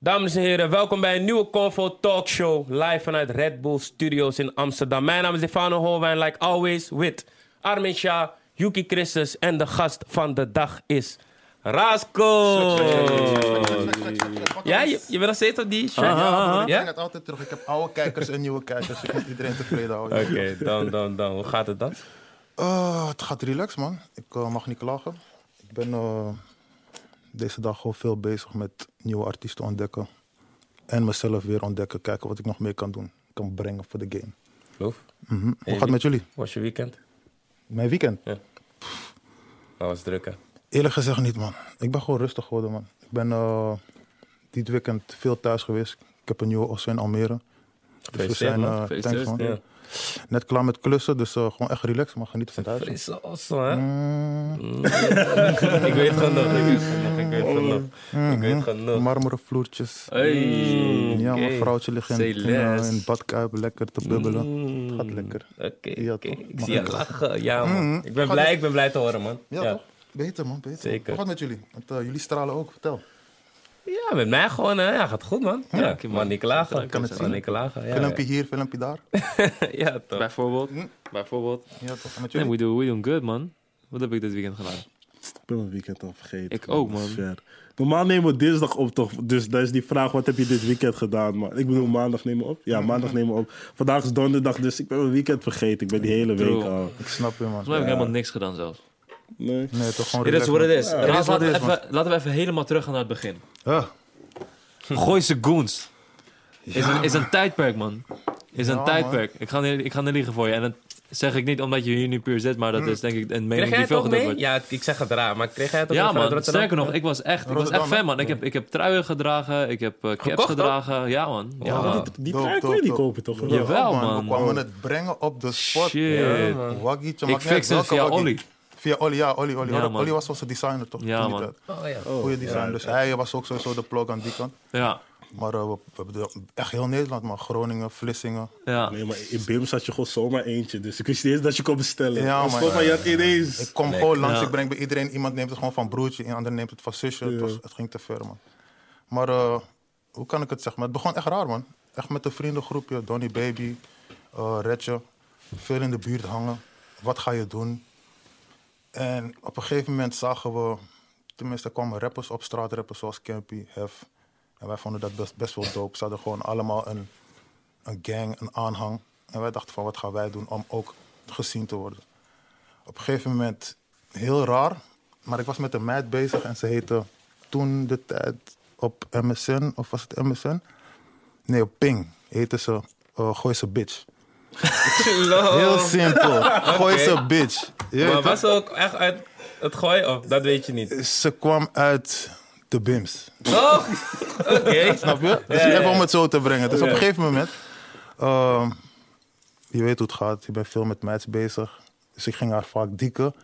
Dames en heren, welkom bij een nieuwe Convo Talkshow. Live vanuit Red Bull Studios in Amsterdam. Mijn naam is Stefano Holwijn, like always, with Armin Shah, Yuki Christus. En de gast van de dag is Rasko. Ja, je, je bent nog steeds op die shirt? Ja, ik Ja? breng het altijd terug. Ik heb oude kijkers en nieuwe kijkers. Ik moet iedereen tevreden houden. Oké, dan, dan, dan. Hoe gaat het dan? Eh, het gaat relax, man. Ik eh, mag niet klagen. Ik ben eh, deze dag gewoon veel bezig met nieuwe artiesten ontdekken. En mezelf weer ontdekken. Kijken wat ik nog meer kan doen. Kan brengen voor de game. Loof, Mhm. Hoe gaat het met jullie? hoe was je weekend? Mijn weekend? Dat was druk, hè? Eerlijk gezegd niet, man. Ik ben gewoon rustig geworden, man. Ik ben eh, dit weekend veel thuis geweest. Ik heb een nieuwe osso in Almere. Dus we zijn Gefeliciteerd. thanks, man. Ja. Net klaar met klussen, dus eh, gewoon echt relaxed. Maar genieten van het huis. Frisse osso, hè? Mm, ik weet genoeg, ik weet genoeg, ik weet genoeg. Ik weet genoeg. marmeren vloertjes. Hey. Ja, mijn vrouwtje ligt in, in, het badkuip lekker te bubbelen. Mm. Gaat lekker. Oké, Ja, ik zie je ik- lachen. Ja, man. Mm. Ik ben Gaat blij, ik ben blij te horen, man. Ja, toch? Beter, man. Beter. Zeker. Het met jullie? Want, eh, jullie stralen ook. Vertel. Ja, met mij gewoon, hè. ja, gaat goed, man. Ja, oké, man, man. niet klagen. Ik kan het Man, zien. niet klagen, ja. filmpje hier, filmpje daar. Ja, ja toch. Bijvoorbeeld. Hm? Bijvoorbeeld. Ja, toch? En met Nee, we doen, we doen good, man. Wat heb ik dit weekend gedaan? Ik ben mijn weekend al vergeten. Ik ook, man. Ver. Normaal nemen we dinsdag op, toch? Dus dat is die vraag, wat heb je dit weekend gedaan, man? Ik bedoel, maandag nemen we op? Ja, maandag nemen we op. Vandaag is donderdag, dus ik ben mijn weekend vergeten. Ik ben die hele week al... Ik snap je, man. Volgens mij heb ik helemaal niks gedaan zelfs. Nee. Nee, toch gewoon Dit is wat het is. Ja, Laat- het is wat laten, we is, even, laten we even helemaal terug gaan naar het begin. Ja. Gooise Goons. Is, een, is een tijdperk, man. Is een tijdperk. Ik ga, ik ga niet liegen voor je. En dat zeg ik niet omdat je hier nu puur zit, maar dat is denk ik een mening die veel gedeeld mee? wordt. Ja, ik zeg het raar, maar kreeg jij het ook Ja man, sterker nog, ik was echt, ik was echt fan man. Ik heb, ik heb truien gedragen, ik heb eh, caps Gekocht, gedragen. Ja man, ja. Die Dope, trui kon je niet kopen, toch? Ja. Jawel, Ja, man. We kwamen het brengen op de spot. Shit. Ja, man. Waggietje, Ik fix het via waggie. Via Olly, ja, Olly, Olly. Ja, Olly, was onze designer toch? Ja, man. tijd. Oh, ja. Goeie design. Dus hij was ook sowieso de plug aan die kant. Ja, Maar eh, we, we hebben echt heel Nederland, man. Groningen, Vlissingen. ja. Nee, maar in BIM had je gewoon zomaar eentje. Dus ik wist niet eens dat je kon bestellen. Ja, gewoon van, je had ineens... Ik kom gewoon langs, Ja. ik breng bij iedereen. Iemand neemt het gewoon van broertje, een ander neemt het van zusje. Het, Ja. was, het ging te ver, man. Maar eh, hoe kan ik het zeggen? Maar het begon echt raar, man. Echt met een vriendengroepje. Donny Baby, eh Retje. Veel in de buurt hangen. Wat ga je doen? En op een gegeven moment zagen we... Tenminste, kwamen rappers op, straatrappers zoals Campy, Hef. En wij vonden dat best, best wel dope. Ze hadden gewoon allemaal een, een gang, een aanhang. En wij dachten van, wat gaan wij doen om ook gezien te worden? Op een gegeven moment, heel raar, maar ik was met een meid bezig en ze heette toen de tijd op MSN, of was het MSN? Nee, op Ping heette ze Gooi ze Heel simpel, Gooi ze bitch. Je weet Maar toch? was ze ook echt uit het gooien? Of dat weet je niet? Ze kwam uit de BIMS. Oh, oké. Snap je? Dus Ja, ja, ja. even om het zo te brengen. Dus op een gegeven moment, ehm, je weet hoe het gaat, je bent veel met meids bezig. Dus ik ging haar vaak dieken.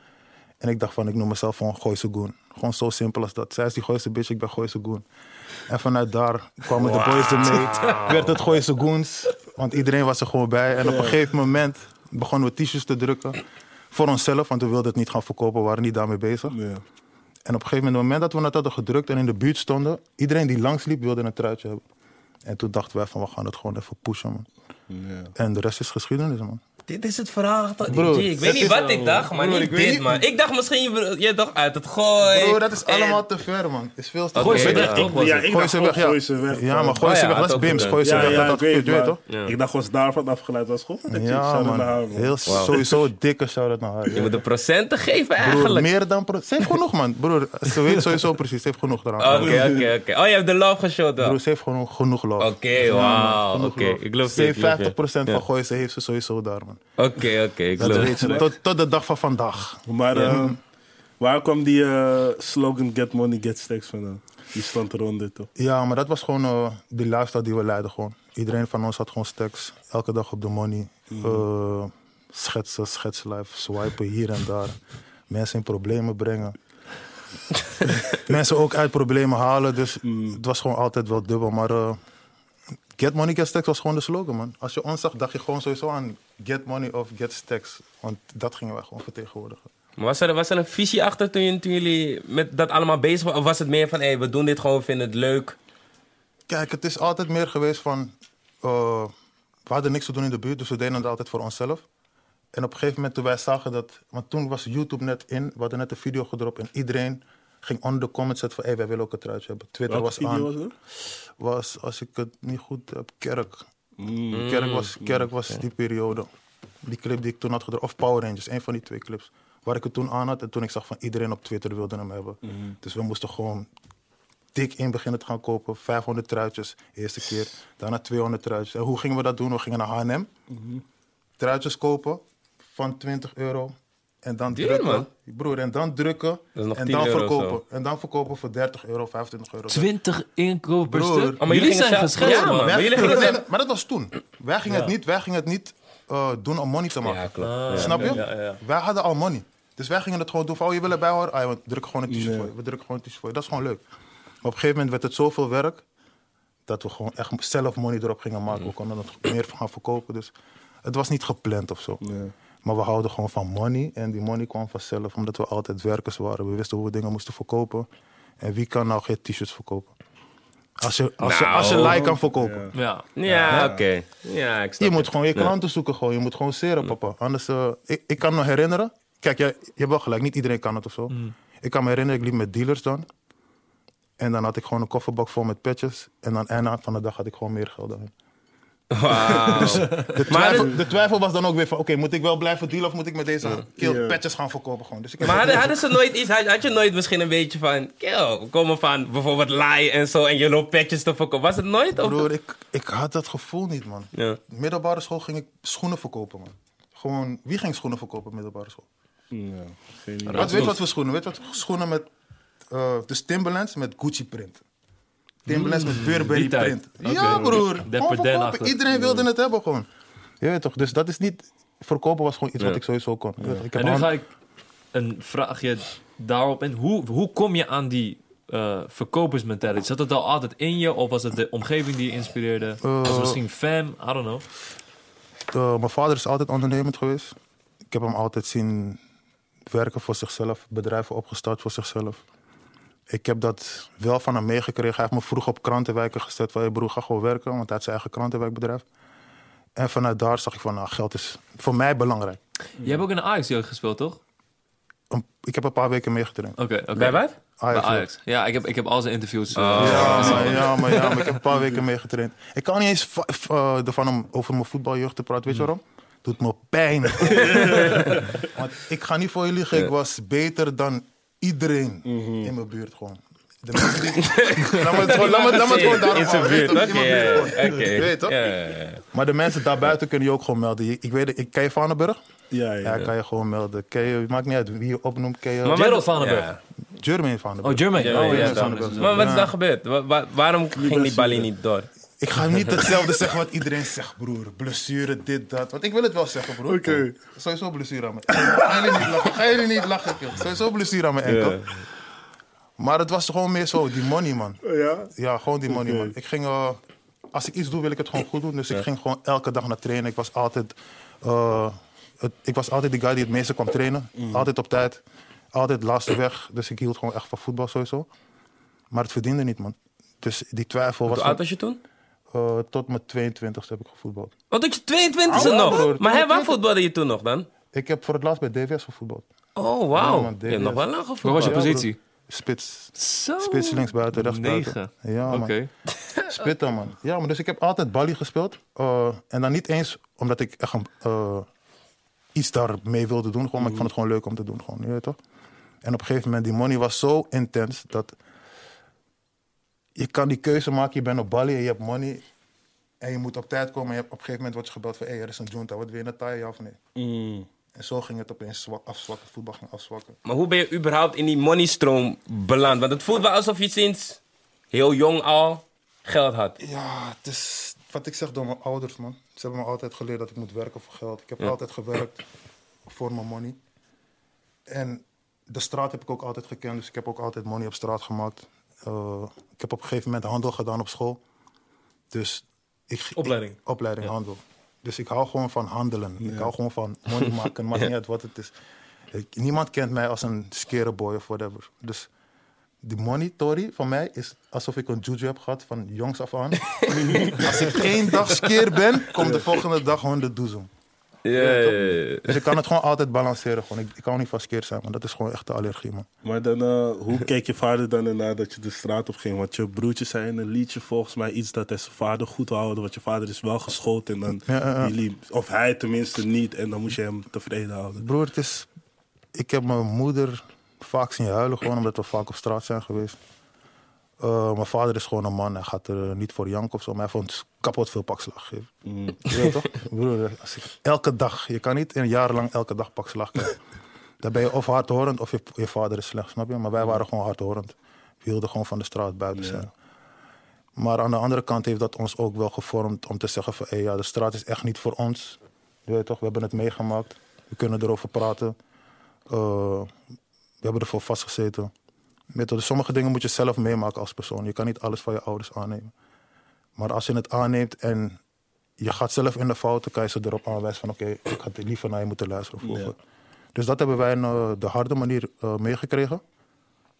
En ik dacht van, ik noem mezelf gewoon Gooise Goen. Gewoon zo simpel als dat. Zij is die Gooise bitch, ik ben Gooise Goen. En vanuit daar kwamen de boys ermee. Werd het Gooise Goens. Want iedereen was er gewoon bij. En op een gegeven moment begonnen we t-shirts te drukken. Voor onszelf, want we wilden het niet gaan verkopen. We waren niet daarmee bezig. Ja. En op een gegeven moment, dat we het hadden gedrukt en in de buurt stonden, iedereen die langs liep wilde een truitje hebben. En toen dachten wij van, we gaan het gewoon even pushen, man. Ja. En de rest is geschiedenis, man. Dit is het verhaal. Broer, ik weet niet wat ik dacht, maar Broer, niet ik weet dit, niet- man. Ik dacht misschien, je, je dacht uit het gooien. Bro, dat is En- allemaal te ver, man. Is veel te Oké, ja. Ja, ik Gooi ze weg, ja. gooi ze weg. Ja, maar Oh gooi ja, ze weg, dat is Bims. Gooi ze Ja, weg, ja, dat weet, je maar toch? Ja. ik dacht was daarvan afgeleid. was goed. Dat Ja, man. Heel, sowieso dikke shout-out naar haar. Je moet de procenten geven eigenlijk. meer dan... pro- Ze heeft genoeg, man. Broer, ze weet sowieso precies. Ze heeft genoeg eraan. Oké, oké, oké. Oh, je hebt de love geshowd wel. Broer, Oké, ze heeft gewoon genoeg love. wauw. Genoeg Oké, ik geloof Ze heeft je, ik geloof je. 50% Ja. van gooien, ze heeft ze sowieso daar, man. Oké, oké, ik Dat geloof weet ze. Tot, tot de dag van vandaag. Maar eh, waar kwam die eh, slogan Get Money, Get Stacks vandaan? Die stond eronder, toch? Ja, maar dat was gewoon eh die lifestyle die we leiden gewoon. Iedereen van ons had gewoon stacks. Elke dag op de money. Eh, schetsen, schetslife, swipen hier en daar. Mensen in problemen brengen. Mensen ook uit problemen halen. Dus het was gewoon altijd wel dubbel. Maar eh, get money, get stacks was gewoon de slogan, man. Als je ons zag, dacht je gewoon sowieso aan get money of get stacks. Want dat gingen wij gewoon vertegenwoordigen. Maar was er, was er een visie achter toen, jullie met dat allemaal bezig waren? Of was het meer van, hé, we doen dit gewoon, we vinden het leuk? Kijk, het is altijd meer geweest van... eh, we hadden niks te doen in de buurt, dus we deden het altijd voor onszelf. En op een gegeven moment toen wij zagen dat... Want toen was YouTube net in, we hadden net een video gedropt... en iedereen ging onder de comments zetten van... hé, wij willen ook een truitje hebben. Twitter Welke was aan. was als ik het niet goed heb, Kerk. Kerk was, Kerk was die periode. Die clip die ik toen had gedropt. Of Power Rangers, een van die twee clips. Waar ik het toen aan had. En toen ik zag van iedereen op Twitter wilde hem hebben. Dus we moesten gewoon dik in beginnen te gaan kopen. 500 truitjes, eerste keer. Daarna 200 truitjes. En hoe gingen we dat doen? We gingen naar H&M. Truitjes kopen van 20 euro. En dan Duur, drukken. man. Broer, en dan drukken. En 10 dan verkopen. En dan verkopen voor 30 euro, 25 euro. 20 inkopen per Broer. stuk. Oh, maar jullie jullie zijn Ja, man. Wij Maar jullie gingen- gingen nee, maar dat was toen. Wij gingen het niet, wij gingen het niet eh, doen om money te maken. Ja, klopt. Ah, Ja. Snap je? Ja, ja. Wij hadden al money. Dus wij gingen het gewoon doen van, oh, je wil erbij horen? Ah, we drukken gewoon een t-shirt Nee. voor je. We drukken gewoon een t-shirt voor je. Dat is gewoon leuk. Maar op een gegeven moment werd het zoveel werk, dat we gewoon echt zelf money erop gingen maken. We konden er meer van gaan verkopen. Dus het was niet gepland of zo. Nee. Maar we houden gewoon van money. En die money kwam vanzelf, omdat we altijd werkers waren. We wisten hoe we dingen moesten verkopen. En wie kan nou geen t-shirts verkopen? Als je, als je, als je Nou. like kan verkopen. Ja. Ja, oké. Ja, ik Je moet het. gewoon je klanten zoeken. Gewoon. Je moet gewoon seren, papa. Anders, eh, ik, ik kan me herinneren. Kijk, jij, je hebt wel gelijk. Niet iedereen kan het of zo. Ik kan me herinneren, ik liep met dealers dan. En dan had ik gewoon een kofferbak vol met patches. En dan einde van de dag had ik gewoon meer geld dan hun. Wauw. De twijfel, de twijfel was dan ook weer van... Oké, moet ik wel blijven dealen of moet ik met deze kill patches gaan verkopen? Gewoon. Dus ik heb Maar hadden, hadden ze nooit iets, had, had je nooit misschien een beetje van, kill, we komen van bijvoorbeeld Lai en zo en je loopt petjes te verkopen. Was het nooit? Of? Broer, ik, ik had dat gevoel niet, man. Ja. Middelbare school ging ik schoenen verkopen, man. Gewoon, wie ging schoenen verkopen op middelbare school? Ja, geen idee. Wat, weet wat voor schoenen? Weet wat voor schoenen met... eh dus Timberlands met Gucci print. Timberlands met Burberry die print. Ja, oké. broer. Dapper Gewoon Dan verkopen. achter. Iedereen wilde het hebben, gewoon. Je weet toch? Dus dat is niet... Verkopen was gewoon iets wat ik sowieso kon. Je weet toch, Ik heb En nu hand- ga ik een vraagje daarop in. Hoe, hoe kom je aan die eh verkopersmentality? Zat het al altijd in je? Of was het de omgeving die je inspireerde? was het misschien fam? I don't know. Eh, mijn vader is altijd ondernemend geweest. Ik heb hem altijd zien werken voor zichzelf, bedrijven opgestart voor zichzelf. Ik heb dat wel van hem meegekregen. Hij heeft me vroeg op krantenwijken gezet van... Hey broer, ga gewoon werken, want hij had zijn eigen krantenwijkbedrijf. En vanuit daar zag ik van, nou, geld is voor mij belangrijk. Je hebt ook in de Ajax gespeeld, toch? Ik heb een paar weken meegetraind. Oké, oké. Bij wat? Bij Ajax. Ajax. Ja, ik heb, ik heb al zijn interviews. eh, Ja, maar, ja, maar, ja, maar ik heb een paar weken meegetraind. Ik kan niet eens eh, ervan om over mijn voetbaljeugd te praten. Weet je waarom? Doet me pijn. Want ik ga niet voor je liegen. Ik was beter dan iedereen in mijn buurt gewoon. De mensen die... laat me het gewoon, laat me, laat me het gewoon daarop In zijn houden. buurt, In oké. mijn buurt ja. Oké. Je weet toch? Ja, ja, ja. Maar de mensen daarbuiten kunnen je ook gewoon melden. Je- Ik weet het, ik, ken je Vanenburg? Ja, Ja, ja. kan je gewoon melden. Ken je, maakt niet uit wie je opnoemt. Ken je Maar wat- Gerald Vanenburg. Ja. Jermaine Vanenburg. Oh, Jermaine. Ja, oh, ja, ja, ja, ja. Maar wat is dan gebeurd? Wa- wa- waarom ging die balie niet door? Ik ga niet hetzelfde zeggen wat iedereen zegt, broer. Blessure, dit, dat. Want ik wil het wel zeggen, broer. Oké. Sowieso blessure aan mijn enkel. Ga jullie niet lachen? Ga jullie niet lachen, kill. Sowieso blessure aan mijn enkel. Maar het was gewoon meer zo, die money, man. Ja? Ja, gewoon die money, man. Ik ging... eh, als ik iets doe, wil ik het gewoon goed doen. Dus ik ging gewoon elke dag naar trainen. Ik was altijd... eh, het, ik was altijd die guy die het meeste kwam trainen. Altijd op tijd. Altijd laatste weg. Dus ik hield gewoon echt van voetbal sowieso. Maar het verdiende niet, man. Dus die twijfel was... Hoe oud was je toen? Eh, tot mijn 22 heb ik gevoetbald. Want tot je 22 e Oh, nog. broer, maar hè, waar 22? voetbalde je toen nog dan? Ik heb voor het laatst bij DVS gevoetbald. Oh, Ja, wauw. man, je hebt nog wel lang Wat was gevoetbald. je Ja, positie? Spits. Zo. Spits links buiten, rechts buiten. Negen. Ja, man. Spitten, man. Ja, maar dus ik heb altijd balie gespeeld. Eh, en dan niet eens omdat ik echt eh, iets daarmee wilde doen. Gewoon, maar ik vond het gewoon leuk om te doen. Gewoon, je weet toch? En op een gegeven moment, die money was zo intens dat... Je kan die keuze maken, je bent op balie en je hebt money. En je moet op tijd komen. En je hebt, op een gegeven moment wordt je gebeld van... Hé, er is een junta, wat wil je ja of nee? Mm. En zo ging het opeens zwak, afzwakken. Voetbal ging afzwakken. Maar hoe ben je überhaupt in die moneystroom beland? Want het voelt wel alsof je sinds heel jong al geld had. Ja, het is wat ik zeg door mijn ouders, man. Ze hebben me altijd geleerd dat ik moet werken voor geld. Ik heb altijd gewerkt voor mijn money. En de straat heb ik ook altijd gekend, dus ik heb ook altijd money op straat gemaakt. Eh, ik heb op een gegeven moment handel gedaan op school. Dus ik, Opleiding. ik- opleiding handel. Dus ik hou gewoon van handelen. Ik hou gewoon van money maken, maakt niet uit wat het is. Ik- niemand kent mij als een scareboy of whatever. Dus die money, Tory, van mij is alsof ik een juju heb gehad van jongs af aan. Als ik één dag skeer ben, komt de volgende dag honderd doezoem. Ja, ja, ja. Dus ik kan het gewoon altijd balanceren. Gewoon. Ik, ik kan niet van skeer zijn, maar dat is gewoon echt de allergie, man. Maar dan, eh, hoe keek je vader dan ernaar dat je de straat op ging? Want je broertje zei in een liedje volgens mij iets dat hij zijn vader goed houden. Want je vader is wel geschoten en dan Ja, ja, ja. jullie, of hij tenminste niet. En dan moest je hem tevreden houden. Broer, het is... Ik heb mijn moeder vaak zien huilen, gewoon omdat we vaak op straat zijn geweest. Eh, mijn vader is gewoon een man, hij gaat er niet voor janken of zo, maar hij vond kapot veel pakslag geven. Je weet toch? Broer, elke dag, je kan niet een jaar lang elke dag pakslag krijgen. Dan ben je of hardhorend of je, je vader is slecht, snap je? Maar wij waren gewoon hardhorend. We hielden gewoon van de straat buiten zijn. Maar aan de andere kant heeft dat ons ook wel gevormd om te zeggen van... Hey, ja, de straat is echt niet voor ons. Je weet toch, we hebben het meegemaakt. We kunnen erover praten. Eh, we hebben ervoor vastgezeten. Sommige dingen moet je zelf meemaken als persoon. Je kan niet alles van je ouders aannemen. Maar als je het aanneemt en je gaat zelf in de fouten... kan je ze erop aanwijzen van... oké, ik had liever naar je moeten luisteren. Of Ja. Dus dat hebben wij eh, de harde manier eh, meegekregen.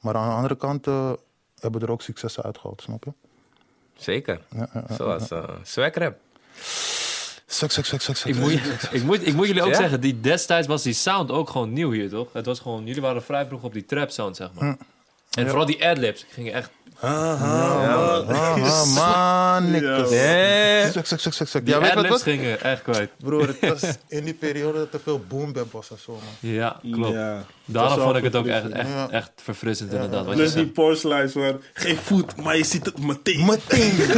Maar aan de andere kant eh, hebben we er ook successen uitgehaald, snap je? Zeker. Ja, ja, ja. Zoals uh, swag rap. Seks, seks, seks, seks. Ik moet, ik, moet, ik moet jullie ook Ja? zeggen, die destijds was die sound ook gewoon nieuw hier, toch? Het was gewoon, jullie waren vrij vroeg op die trap sound, zeg maar. En vooral die adlibs gingen echt... Ah, man, seks. Die Ja, weet je wat? gingen echt kwijt. Broer, het was in die periode dat er veel boom bap was en zo, man. Ja, klopt. Daarom vond ik het ook echt, verfrissend. echt, Ja. echt verfrissend, inderdaad. Plus die punchlines van geen voet, maar je ziet het meteen. Meteen.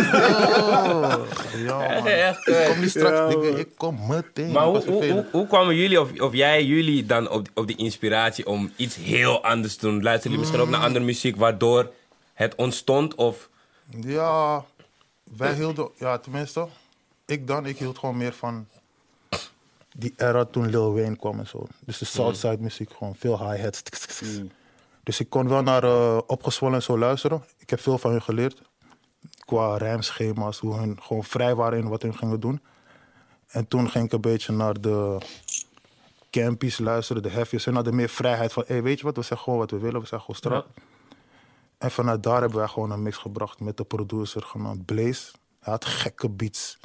Ja, man. Echt, Ik kom niet straks, Ja, ik, kom meteen. Maar hoe, was hoe, hoe, vervelend. hoe kwamen jullie, of, of jij, jullie dan op, op die inspiratie om iets heel anders te doen? Luisteren jullie misschien ook naar andere muziek waardoor het ontstond? Of Ja, wij hielden, ja, tenminste, ik dan, ik hield gewoon meer van die era toen Lil Wayne kwam en zo. Dus de Southside muziek, gewoon veel hi-hats. Dus ik kon wel naar eh, Opgezwollen en zo luisteren. Ik heb veel van hun geleerd. Qua rijmschema's, hoe hun gewoon vrij waren in wat hun gingen doen. En toen ging ik een beetje naar de campies luisteren, de heavies. En naar de meer vrijheid van, hey, weet je wat, we zeggen gewoon wat we willen, we zijn gewoon strak. En vanuit daar hebben wij gewoon een mix gebracht met de producer genaamd Blaze. Hij had gekke beats.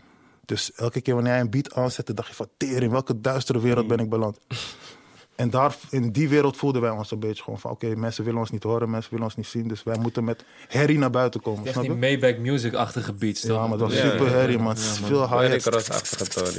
Dus elke keer wanneer hij een beat aanzette, dacht je van... Tering, in welke duistere wereld ben ik beland? En daar, in die wereld voelden wij ons een beetje gewoon van... Oké, mensen willen ons niet horen, mensen willen ons niet zien. Dus wij moeten met herrie naar buiten komen, Echt die? Maybach Music-achtige beats, toch? Ja, maar dat was Ja, super ja, herrie, man. Veel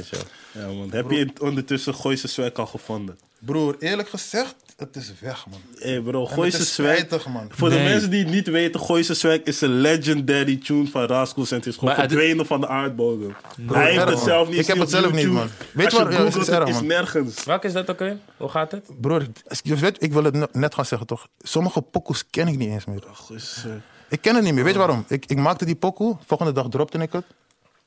joh. Ja, man. Heb je ondertussen Gooise Swag al gevonden? Broer, eerlijk gezegd, het is weg, man. Hé bro, het Gooise is Swag. spijtig, man. Voor de mensen die het niet weten, Gooise Swag is een legendary tune van Rascals en het is gewoon Maar het- verdwenen van de aardbodem. Hij heeft het man. zelf niet Ik heb het zelf niet, man. Weet Als je waar- ja, het is het erg, is man. nergens. Welke is dat ook weer? Hoe gaat het? Broer, je weet, ik wil het ne- net gaan zeggen, toch? Sommige pokoes ken ik niet eens meer. Swag. Ik ken het niet meer. Weet je waarom? Ik, ik maakte die pokoe, volgende dag dropte ik het.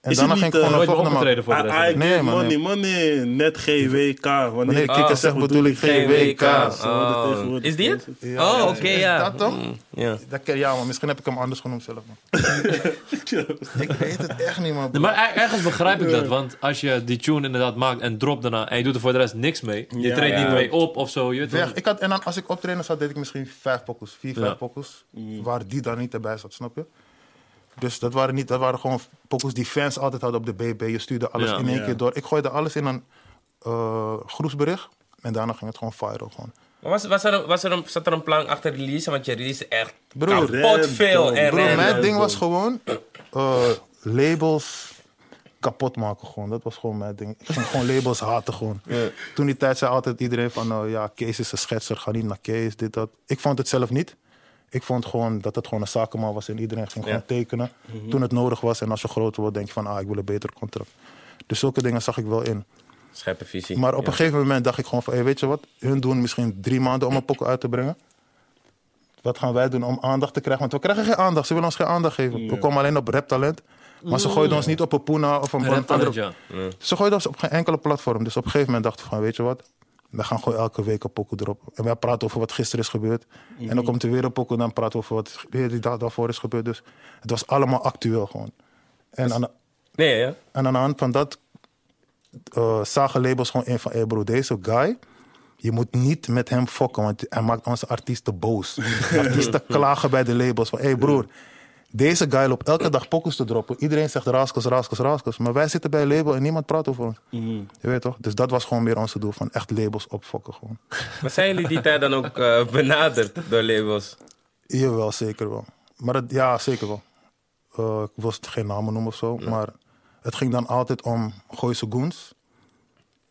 En Is daarna het ging niet, ik gewoon eh, volgende maand. voor de I, rest. I Nee, man, money, nee. money. Net GWK. Wanneer Wanneer ik ik kikker zeg, bedoel ik GWK. Oh. tegenwoordig Is die het? Ja, oh, oké, ja. dat dan? Mm, ja. Dat ken, ja, man. Misschien heb ik hem anders genoemd zelf, man. ik weet het echt niet, man. Nee, maar er- ergens begrijp ik dat, want als je die tune inderdaad maakt en dropt daarna en je doet er voor de rest niks mee, je Ja, treedt ja. niet mee op of zo. Ik had, en dan, als ik optreden zat, deed ik misschien vijf pokoes. Vier, vijf Ja. pokoes. Waar die dan niet erbij zat, snap je? Dus dat waren, niet, dat waren gewoon pokoes die fans altijd hadden op de BB. Je stuurde alles Ja. in één Ja. keer door. Ik gooide alles in een eh, groepsbericht. En daarna ging het gewoon viral. Gewoon. Maar was, was er, een- was er een, zat er een plan achter release? Want je release echt Broer, kapot veel. En mijn ding was gewoon eh, labels kapot maken gewoon. Dat was gewoon mijn ding. Ik ging gewoon labels haten gewoon. Toen die tijd zei altijd iedereen van, nou ja, Kees is een schetser, ga niet naar Kees, dit, dat. Ik vond het zelf niet. Ik vond gewoon dat het gewoon een zakenman was en iedereen ging gewoon tekenen. Toen het nodig was en als je groter wordt denk je van, ah, ik wil een beter contract. Dus zulke dingen zag ik wel in. Scherpe visie. Maar op een gegeven moment dacht ik gewoon van, hey, weet je wat? Hun doen misschien drie maanden om een pokken uit te brengen. Wat gaan wij doen om aandacht te krijgen? Want we krijgen geen aandacht. Ze willen ons geen aandacht geven. We komen alleen op raptalent. Maar ze gooiden ons niet op een Puna of een andere... ja. Ze gooiden ons op geen enkele platform. Dus op een gegeven moment dachten we van, weet je wat? We gaan gewoon elke week een pokoe erop. En wij praten over wat gisteren is gebeurd. En dan komt er weer een pokoe en dan praten we over wat weer die dag daarvoor is gebeurd. Dus het was allemaal actueel gewoon. En aan de, Nee, ja. en aan de hand van dat eh, zagen labels gewoon in van... Hey bro, deze guy, Je moet niet met hem fokken, want hij maakt onze artiesten boos. artiesten klagen bij de labels van... hé hey broer, deze guy loopt elke dag pokus te droppen. Iedereen zegt raskels, raskels, raskels. Maar wij zitten bij een label en niemand praat over ons. Je weet toch? Dus dat was gewoon meer onze doel, van echt labels opfokken gewoon. Maar zijn jullie die tijd dan ook eh, benaderd door labels? Jawel, zeker wel. Maar het, ja, zeker wel. Eh, ik wil geen namen noemen of zo, maar het ging dan altijd om Gooise Goons.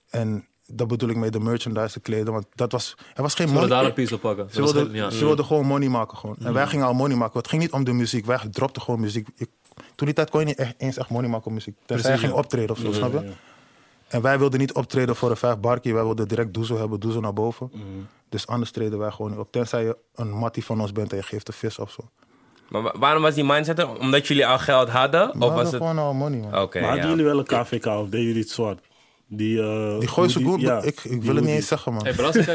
En dat bedoel ik met de merchandise, de kleden, want dat was, er was geen Ze willen money. daar een piece op pakken. Ze wilden, ja. ze wilden gewoon money maken gewoon. En wij gingen al money maken. Het ging niet om de muziek. Wij dropten gewoon muziek. Ik- toen die tijd kon je niet echt, eens echt money maken op muziek. Tenzij je ging ja. optreden of zo, snap je? En wij wilden niet optreden voor een vijf barkie. Wij wilden direct doezel hebben, doezel naar boven. Dus anders treden wij gewoon niet op. Tenzij je een mattie van ons bent en je geeft de vis of zo. Maar wa- waarom was die mindset er? Omdat jullie al geld hadden? We Of was hadden het... gewoon al money, man. Maar hadden ja. jullie wel een KVK of deden jullie het zwart? Die, eh, Die Gooise hoe Goon, ja, ik, ik wil het niet eens zeggen, man. Hey, belasting.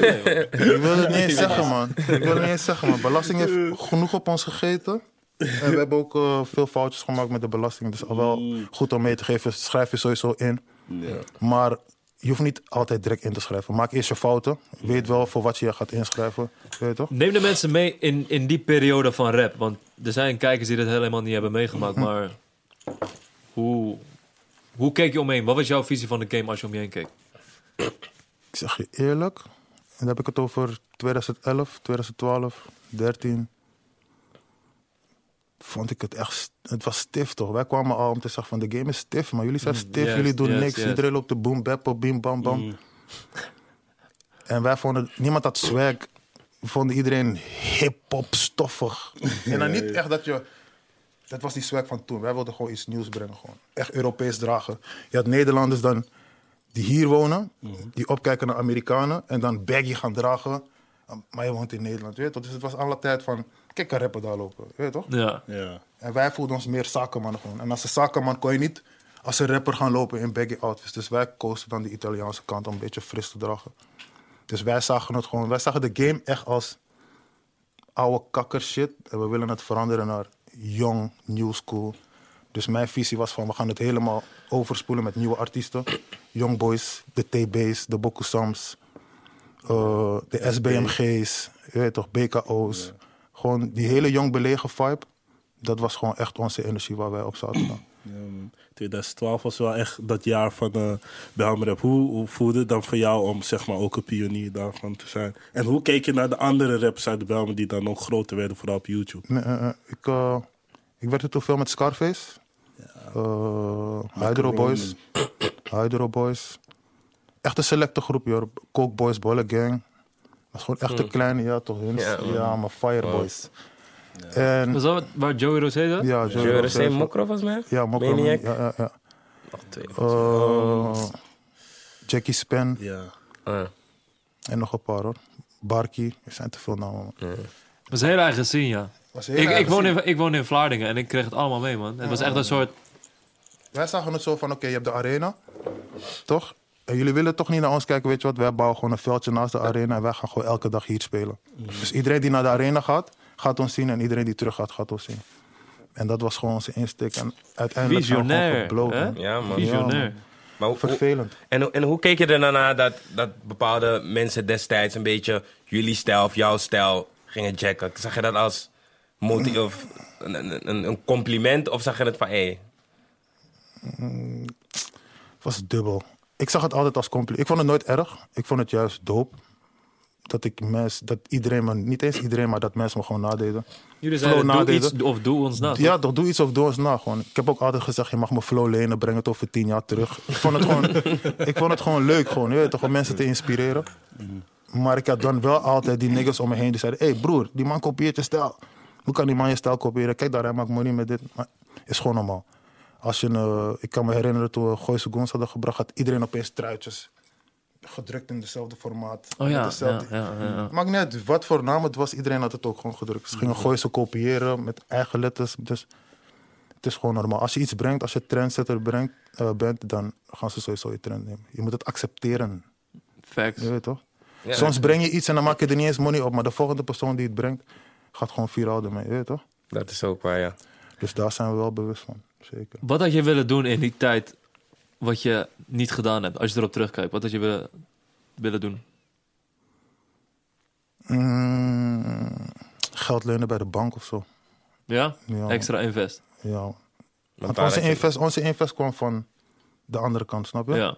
Ik wil het niet eens zeggen, man. Ik wil het niet eens zeggen, man. Belasting heeft genoeg op ons gegeten. En we hebben ook eh, veel foutjes gemaakt met de belasting. Dus al wel goed om mee te geven. Schrijf je sowieso in. Maar je hoeft niet altijd direct in te schrijven. Maak eerst je fouten. Weet wel voor wat je je gaat inschrijven. Weet je toch? Neem de mensen mee in, in die periode van rap. Want er zijn kijkers die dit helemaal niet hebben meegemaakt. Maar hoe, hoe keek je omheen? Wat was jouw visie van de game als je om je heen keek? Ik zeg je eerlijk. En dan heb ik het over 2011, 2012, 13. Vond ik het echt... Het was stif toch? Wij kwamen al om te zeggen van de game is stif. Maar jullie zijn stif, yes, jullie doen yes, niks. yes. Iedereen loopt de boom, beppo, bim, bam, bam. En wij vonden... Niemand had swag. We vonden iedereen hip-hop stoffig. en dan niet echt dat je... Dat was die swag van toen. Wij wilden gewoon iets nieuws brengen. Gewoon. Echt Europees dragen. Je had Nederlanders dan die hier wonen, die opkijken naar Amerikanen en dan baggy gaan dragen. Maar je woont in Nederland, weet je toch? Dus het was alle tijd van, kijk een rapper daar lopen, weet je toch? Ja. Ja. En wij voelden ons meer zakenman gewoon. En als een zakenman kon je niet als een rapper gaan lopen in baggy outfits. Dus wij kozen dan de Italiaanse kant om een beetje fris te dragen. Dus wij zagen het gewoon, wij zagen de game echt als oude kakker shit. En we willen het veranderen naar jong, new school. Dus mijn visie was van, we gaan het helemaal overspoelen met nieuwe artiesten. Young Boys, de TB's, de Bokusams, eh, de SBMG's, je weet toch, BKO's. Gewoon die hele jong belegen vibe. Dat was gewoon echt onze energie waar wij op zaten. Ja. 2012 was wel echt dat jaar van uh, Belmer. Hoe, hoe voelde het dan voor jou om zeg maar, ook een pionier daarvan te zijn? En hoe keek je naar de andere rappers uit de Belmer die dan nog groter werden, vooral op YouTube? Nee, eh, eh, ik, eh, ik werkte toen veel met Scarface. Eh, Hydro Boys. Hydro Boys. Echt een selecte groep, joh. Coke Boys, Bolle Gang. Dat is gewoon echt een kleine, ja toch? Hun, Ja, ja, maar Fire Boys. En, Was dat wat- waar Joey Rosé zat? ja, Joe Joey Rosé Mokro was mij? Ja, Mokro. Maniac? Ja, ja, ja. Nog twee. Eh, Jackie Span Ja. Ah. en nog een paar hoor. Barkie, er zijn te veel namen. Man. Was heel eigen zien, ja. Was heel Ik, ik, woon in, ik woon in Vlaardingen en ik kreeg het allemaal mee, man. Het was echt een soort... Wij zagen het zo van, oké, je hebt de arena, toch? En jullie willen toch niet naar ons kijken, weet je wat? Wij bouwen gewoon een veldje naast de arena en wij gaan gewoon elke dag hier spelen. Dus iedereen die naar de arena gaat, gaat ons zien en iedereen die terug gaat, gaat ons zien. En dat was gewoon onze insteek. En uiteindelijk zijn we gewoon Visionair, geblown, hè? Ja, man. Visionair. Maar hoe, Vervelend. en, hoe- en hoe keek je er dan naar dat, dat bepaalde mensen destijds een beetje jullie stijl of jouw stijl gingen jacken? Zag je dat als moti- of een, een, een- compliment of zag je het van hé? Het was dubbel. Ik zag het altijd als compliment. Ik vond het nooit erg. Ik vond het juist dope. Dat ik mensen, dat iedereen me, niet eens iedereen, maar dat mensen me gewoon nadeden. Jullie Flow zeiden, doe nadeden. iets of doe ons na. Ja, toch doe iets of doe eens na. Gewoon. Ik heb ook altijd gezegd, je mag me flow lenen, breng het over tien jaar terug. Ik vond het gewoon, ik vond het gewoon leuk, gewoon, je weet toch, om mensen te inspireren. Maar ik had dan wel altijd die niggas om me heen die zeiden, hé hey broer, die man kopieert je stijl. Hoe kan die man je stijl kopiëren? Kijk daar, hij maakt money met dit. Maar is gewoon normaal. Als je, eh, ik kan me herinneren toen we Gooise Goons hadden gebracht, had iedereen opeens truitjes. Gedrukt in dezelfde formaat. Oh met ja, dezelfde- ja, ja, ja, ja. Maakt niet uit wat voor naam het was, iedereen had het ook gewoon gedrukt. Ze gingen gooien, ze kopiëren met eigen letters. Dus het is gewoon normaal. Als je iets brengt, als je trendsetter brengt, eh, bent, dan gaan ze sowieso je trend nemen. Je moet het accepteren, Facts. je weet toch? Ja. Soms breng je iets en dan maak je er niet eens money op, maar de volgende persoon die het brengt, gaat gewoon viraal ermee, je weet toch? Dat is ook waar, ja. Dus daar zijn we wel bewust van, zeker. Wat had je willen doen in die tijd wat je niet gedaan hebt? Als je erop terugkijkt, wat had je willen, willen doen? Mm, geld lenen bij de bank of zo. Ja? Ja. Extra invest. Ja. Want onze invest, onze invest kwam van de andere kant, snap je? Ja.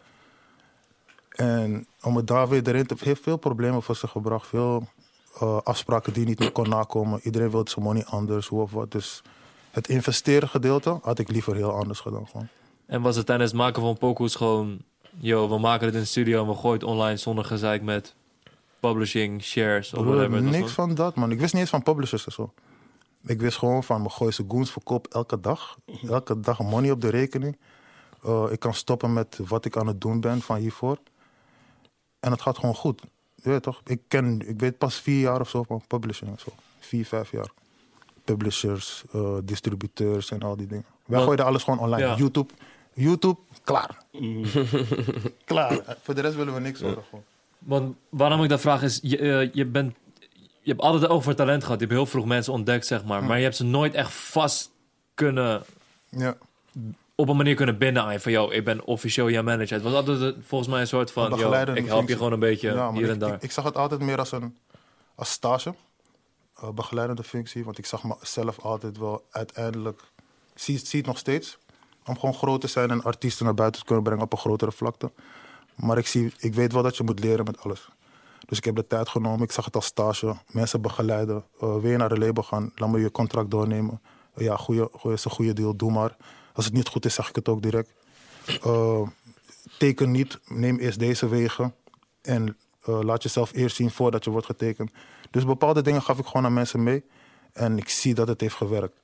En om het daar weer erin te... heeft veel problemen voor zich gebracht. Veel eh, afspraken die niet meer kon nakomen. Iedereen wilde zijn money anders, hoe of wat. Dus het investeren gedeelte had ik liever heel anders gedaan. Gewoon. En was het tijdens het maken van pokoes gewoon... Yo, we maken het in de studio en we gooien het online zonder gezeik met publishing, shares of whatever. niks van dat, man. Ik wist niet eens van publishers en zo. Ik wist gewoon van mijn Gooise Goons verkoop elke dag. Elke dag money op de rekening. Eh, ik kan stoppen met wat ik aan het doen ben van hiervoor. En het gaat gewoon goed. Je weet toch? Ik, ken, ik weet pas vier jaar of zo van publishing en zo. Vier, vijf jaar. Publishers, eh, distributeurs en al die dingen. Wij gooiden alles gewoon online. Ja. YouTube, YouTube, klaar. klaar. Voor de rest willen we niks horen. Gewoon. Want waarom ik dat vraag is, je, eh, je bent... Je hebt altijd oog voor talent gehad. Je hebt heel vroeg mensen ontdekt, zeg maar. Maar je hebt ze nooit echt vast kunnen... Ja. Op een manier kunnen binden aan je. Van, yo, ik ben officieel jouw manager. Het was altijd volgens mij een soort van... Yo, ik help je gewoon een beetje Ja, hier en ik, daar. Ik, ik zag het altijd meer als een als stage, eh, begeleidende functie. Want ik zag mezelf altijd wel uiteindelijk, zie, zie het nog steeds, om gewoon groot te zijn en artiesten naar buiten te kunnen brengen op een grotere vlakte. Maar ik, zie, ik weet wel dat je moet leren met alles. Dus ik heb de tijd genomen, ik zag het als stage, mensen begeleiden, eh weer naar de label gaan, laat me je contract doornemen. Eh, ja, goeie, goeie, is een goede deal, doe maar. Als het niet goed is, zeg ik het ook direct. Eh, teken niet, neem eerst deze wegen. En laat jezelf eerst zien voordat je wordt getekend. Dus bepaalde dingen gaf ik gewoon aan mensen mee. En ik zie dat het heeft gewerkt.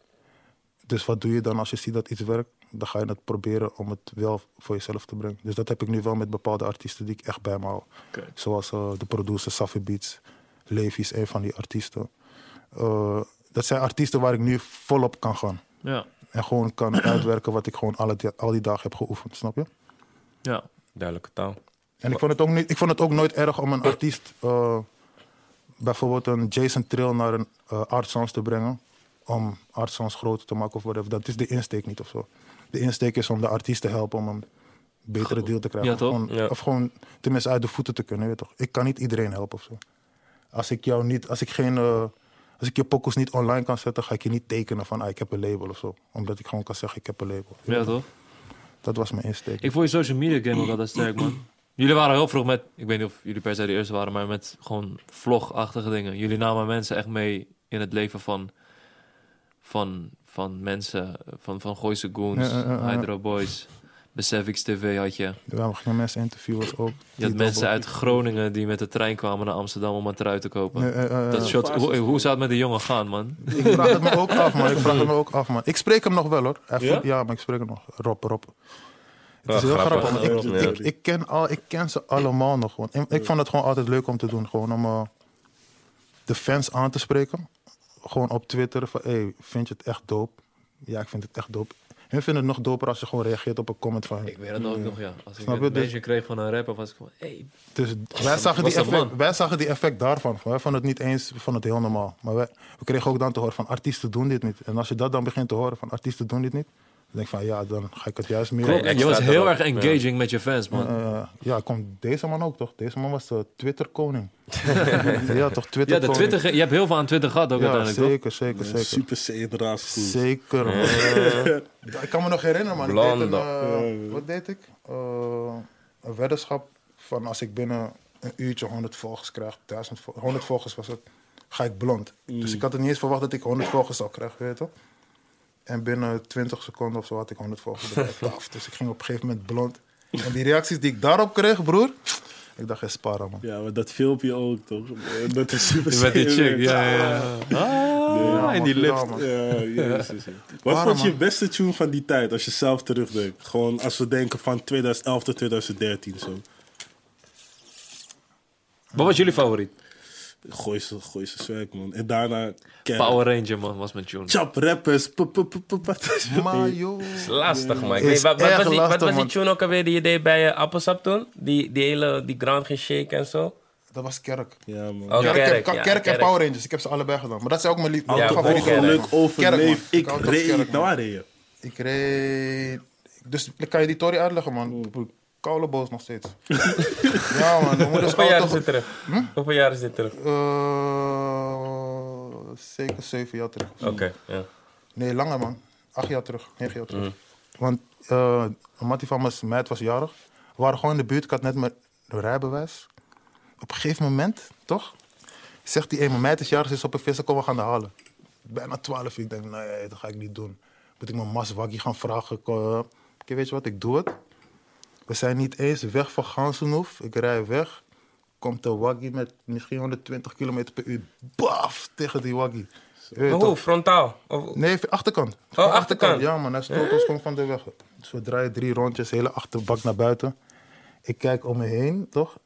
Dus wat doe je dan als je ziet dat iets werkt? Dan ga je het proberen om het wel voor jezelf te brengen. Dus dat heb ik nu wel met bepaalde artiesten die ik echt bij me hou. Zoals eh, de producer Safi Beats. Levi is een van die artiesten. Eh, dat zijn artiesten waar ik nu volop kan gaan. Ja, En gewoon kan uitwerken wat ik gewoon alle, al die dagen heb geoefend, snap je? ja. Duidelijke taal. En ik vond het ook, niet, ik vond het ook nooit erg om een artiest, eh, bijvoorbeeld een Jason Trill, naar een uh, Art Sounds te brengen. Om Art Sounds groter te maken of whatever. Dat is de insteek niet of zo. De insteek is om de artiest te helpen om een betere deal te krijgen. Ja, toch? Of gewoon, Ja. of gewoon tenminste uit de voeten te kunnen. Weet toch? Ik kan niet iedereen helpen of zo. Als ik jou niet, als ik geen, eh, als ik je pokus niet online kan zetten, ga ik je niet tekenen van ah, ik heb een label of zo. Omdat ik gewoon kan zeggen ik heb een label. Ja, toch? Dat was mijn insteek. Ik vond je social media game ook altijd sterk, man. Jullie waren heel vroeg met, ik weet niet of jullie per se de eerste waren, maar met gewoon vlogachtige dingen. Jullie namen mensen echt mee in het leven van, van, van mensen, van, van Gooise Goons, Ja, ja, ja, ja. Hydro Boys, Besefix TV had je. Ja, we gingen mensen interviewen ook. Je had mensen uit Groningen die met de trein kwamen naar Amsterdam om een trui te kopen. Ja, ja, ja, Dat shot, hoe, hoe zou het met de jongen gaan, man? Ik vraag het me ook af, man. Ik vraag het me ook af, man. Ik spreek hem nog wel, hoor. Hij Ja? maar ik spreek hem nog. Rob, Rob. Het is heel grappig. grappig, want ik, Ja. ik, ik, ken al, ik ken ze allemaal nog gewoon. En ik vond het gewoon altijd leuk om te doen. Gewoon om eh, de fans aan te spreken. Gewoon op Twitter van, hey, vind je het echt dope? Ja, ik vind het echt dope. Hun vinden het nog doper als je gewoon reageert op een comment van... Ik weet het ook nog, ja. Als ik Snap een je? Dus- kreeg van een rapper, was ik van, hey, Dus wij zagen, die effect, wij zagen die effect daarvan. Wij vonden het niet eens, we vonden het heel normaal. Maar wij, we kregen ook dan te horen van artiesten doen dit niet. En als je dat dan begint te horen van artiesten doen dit niet, denk ik van ja, dan ga ik het juist meer. Klopt. op- je was heel erop. erg engaging met je fans, man. Eh, ja, kom deze man ook toch? Deze man was de Twitter-koning. ja, toch? Twitter Ja, de Twitter, je hebt heel veel aan Twitter gehad ook Ja, uiteindelijk, zeker, zeker, zeker. Super goed. Zeker. eh, ik kan me nog herinneren, man. Ik deed een, eh, wat deed ik? Eh, een weddenschap van als ik binnen een uurtje 100 volgers krijg, 1000 vol- 100 volgers was het, ga ik blond. Dus ik had het niet eens verwacht dat ik 100 volgers zou krijgen, weet je toch? En binnen 20 seconden of zo had ik 100 volgers erbij. Paf. Dus ik ging op een gegeven moment blond. En die reacties die ik daarop kreeg, broer, ik dacht, sparen, man. Ja, maar dat filmpje ook, toch? Dat is super? Met die chick, ja, ja, ja. Ah, Ja, en die lift. ja, man. Ja, jezus. ja. Wat vond je man? beste tune van die tijd, als je zelf terugdenkt? Gewoon als we denken van 2011 tot 2013 zo. Wat was jullie favoriet? Gooi ze, gooi ze man. En daarna... Kerk. Power Ranger, man, was mijn tune. Chap rappers. Maar joh. is lastig, man. Ik Is weet, wat, wat was die, wat was die man. tune ook alweer die je deed bij uh, Appelsap toen? Die, die hele die ground ging shaken en zo? Dat was Kerk. Ja, man. Oh, Kerk, Kerk, Kerk, ja, Kerk en Kerk. Power Rangers. Ik heb ze allebei gedaan. Maar dat zijn ook mijn, lief, mijn Ja, Ongeluk overleef. Ik Ik reed. Kerk, Nou, waar reed je? Ik reed... Dus kan je die Tory uitleggen, man? Koude boos nog steeds. ja man, mijn Hoeveel jaar is dit terug? Hoeveel jaar is dit terug? Eh, zeker zeven jaar terug. Oké, ja. Nee, langer man. Acht jaar terug, negen jaar terug. Mm. Want eh Mattie van mijn meid was jarig. We waren gewoon in de buurt. Ik had net mijn rijbewijs. Op een gegeven moment, toch? Zegt die een, mijn meid is jarig, ze is op een vissen, kom we gaan haar halen. Bijna twaalf. Ik denk, nee, dat ga ik niet doen. Moet ik mijn maswaggie gaan vragen. Oké, weet je wat, ik doe het. We zijn niet eens weg van Gansenhoef. Ik rij weg. Komt de waggie met misschien 120 km per uur. Baf, tegen die waggie. Toch? hoe? Frontaal? Of, Nee, achterkant. Oh, achterkant. achterkant. Ja, man. Hij stoot ons gewoon van de weg. Dus we draaien drie rondjes, hele achterbak naar buiten. Ik kijk om me heen, toch?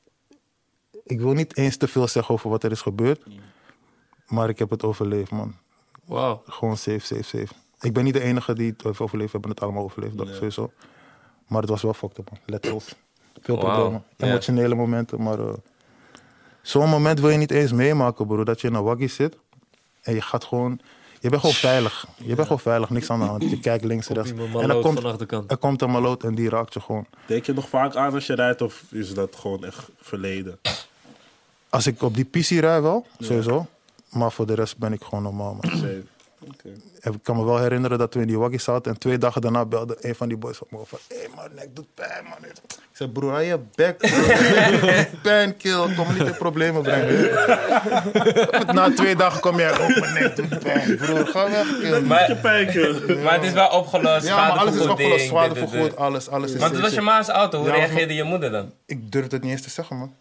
Ik wil niet eens te veel zeggen over wat er is gebeurd. Maar ik heb het overleefd, man. Wauw. Gewoon safe, safe, safe. Ik ben niet de enige die het heeft overleefd. We hebben het allemaal overleefd, dat sowieso. Maar het was wel fucked up, man. Letsels. Veel problemen. Emotionele momenten, maar... eh, Zo'n moment wil je niet eens meemaken, broer. Dat je in een waggie zit en je gaat gewoon... Je bent gewoon veilig. Je bent gewoon veilig, niks aan de hand. Je kijkt links en rechts. En dan maloot komt, van de achterkant. er komt een maloot en die raakt je gewoon. Denk je nog vaak aan als je rijdt of is dat gewoon echt verleden? Als ik op die PC rij wel, sowieso. Maar voor de rest ben ik gewoon normaal, man. Ik kan me wel herinneren dat we in die waggie zaten. En twee dagen daarna belde een van die boys op me van... Hé, hey, mijn nek doet pijn, man. Ik zei, broer, hou je bek, bro. Pijn, kill. Kom me niet in problemen brengen. Na twee dagen kom jij op, mijn nek doet pijn. Broer, ga weg, kill. maar, maar het is wel opgelost. Ja, maar alles is opgelost. Zwaar dit, dit, dit. vergoed, alles, alles is Want het was je ma's auto. Hoe Ja, maar- reageerde je moeder dan? Ik durfde het niet eens te zeggen, man.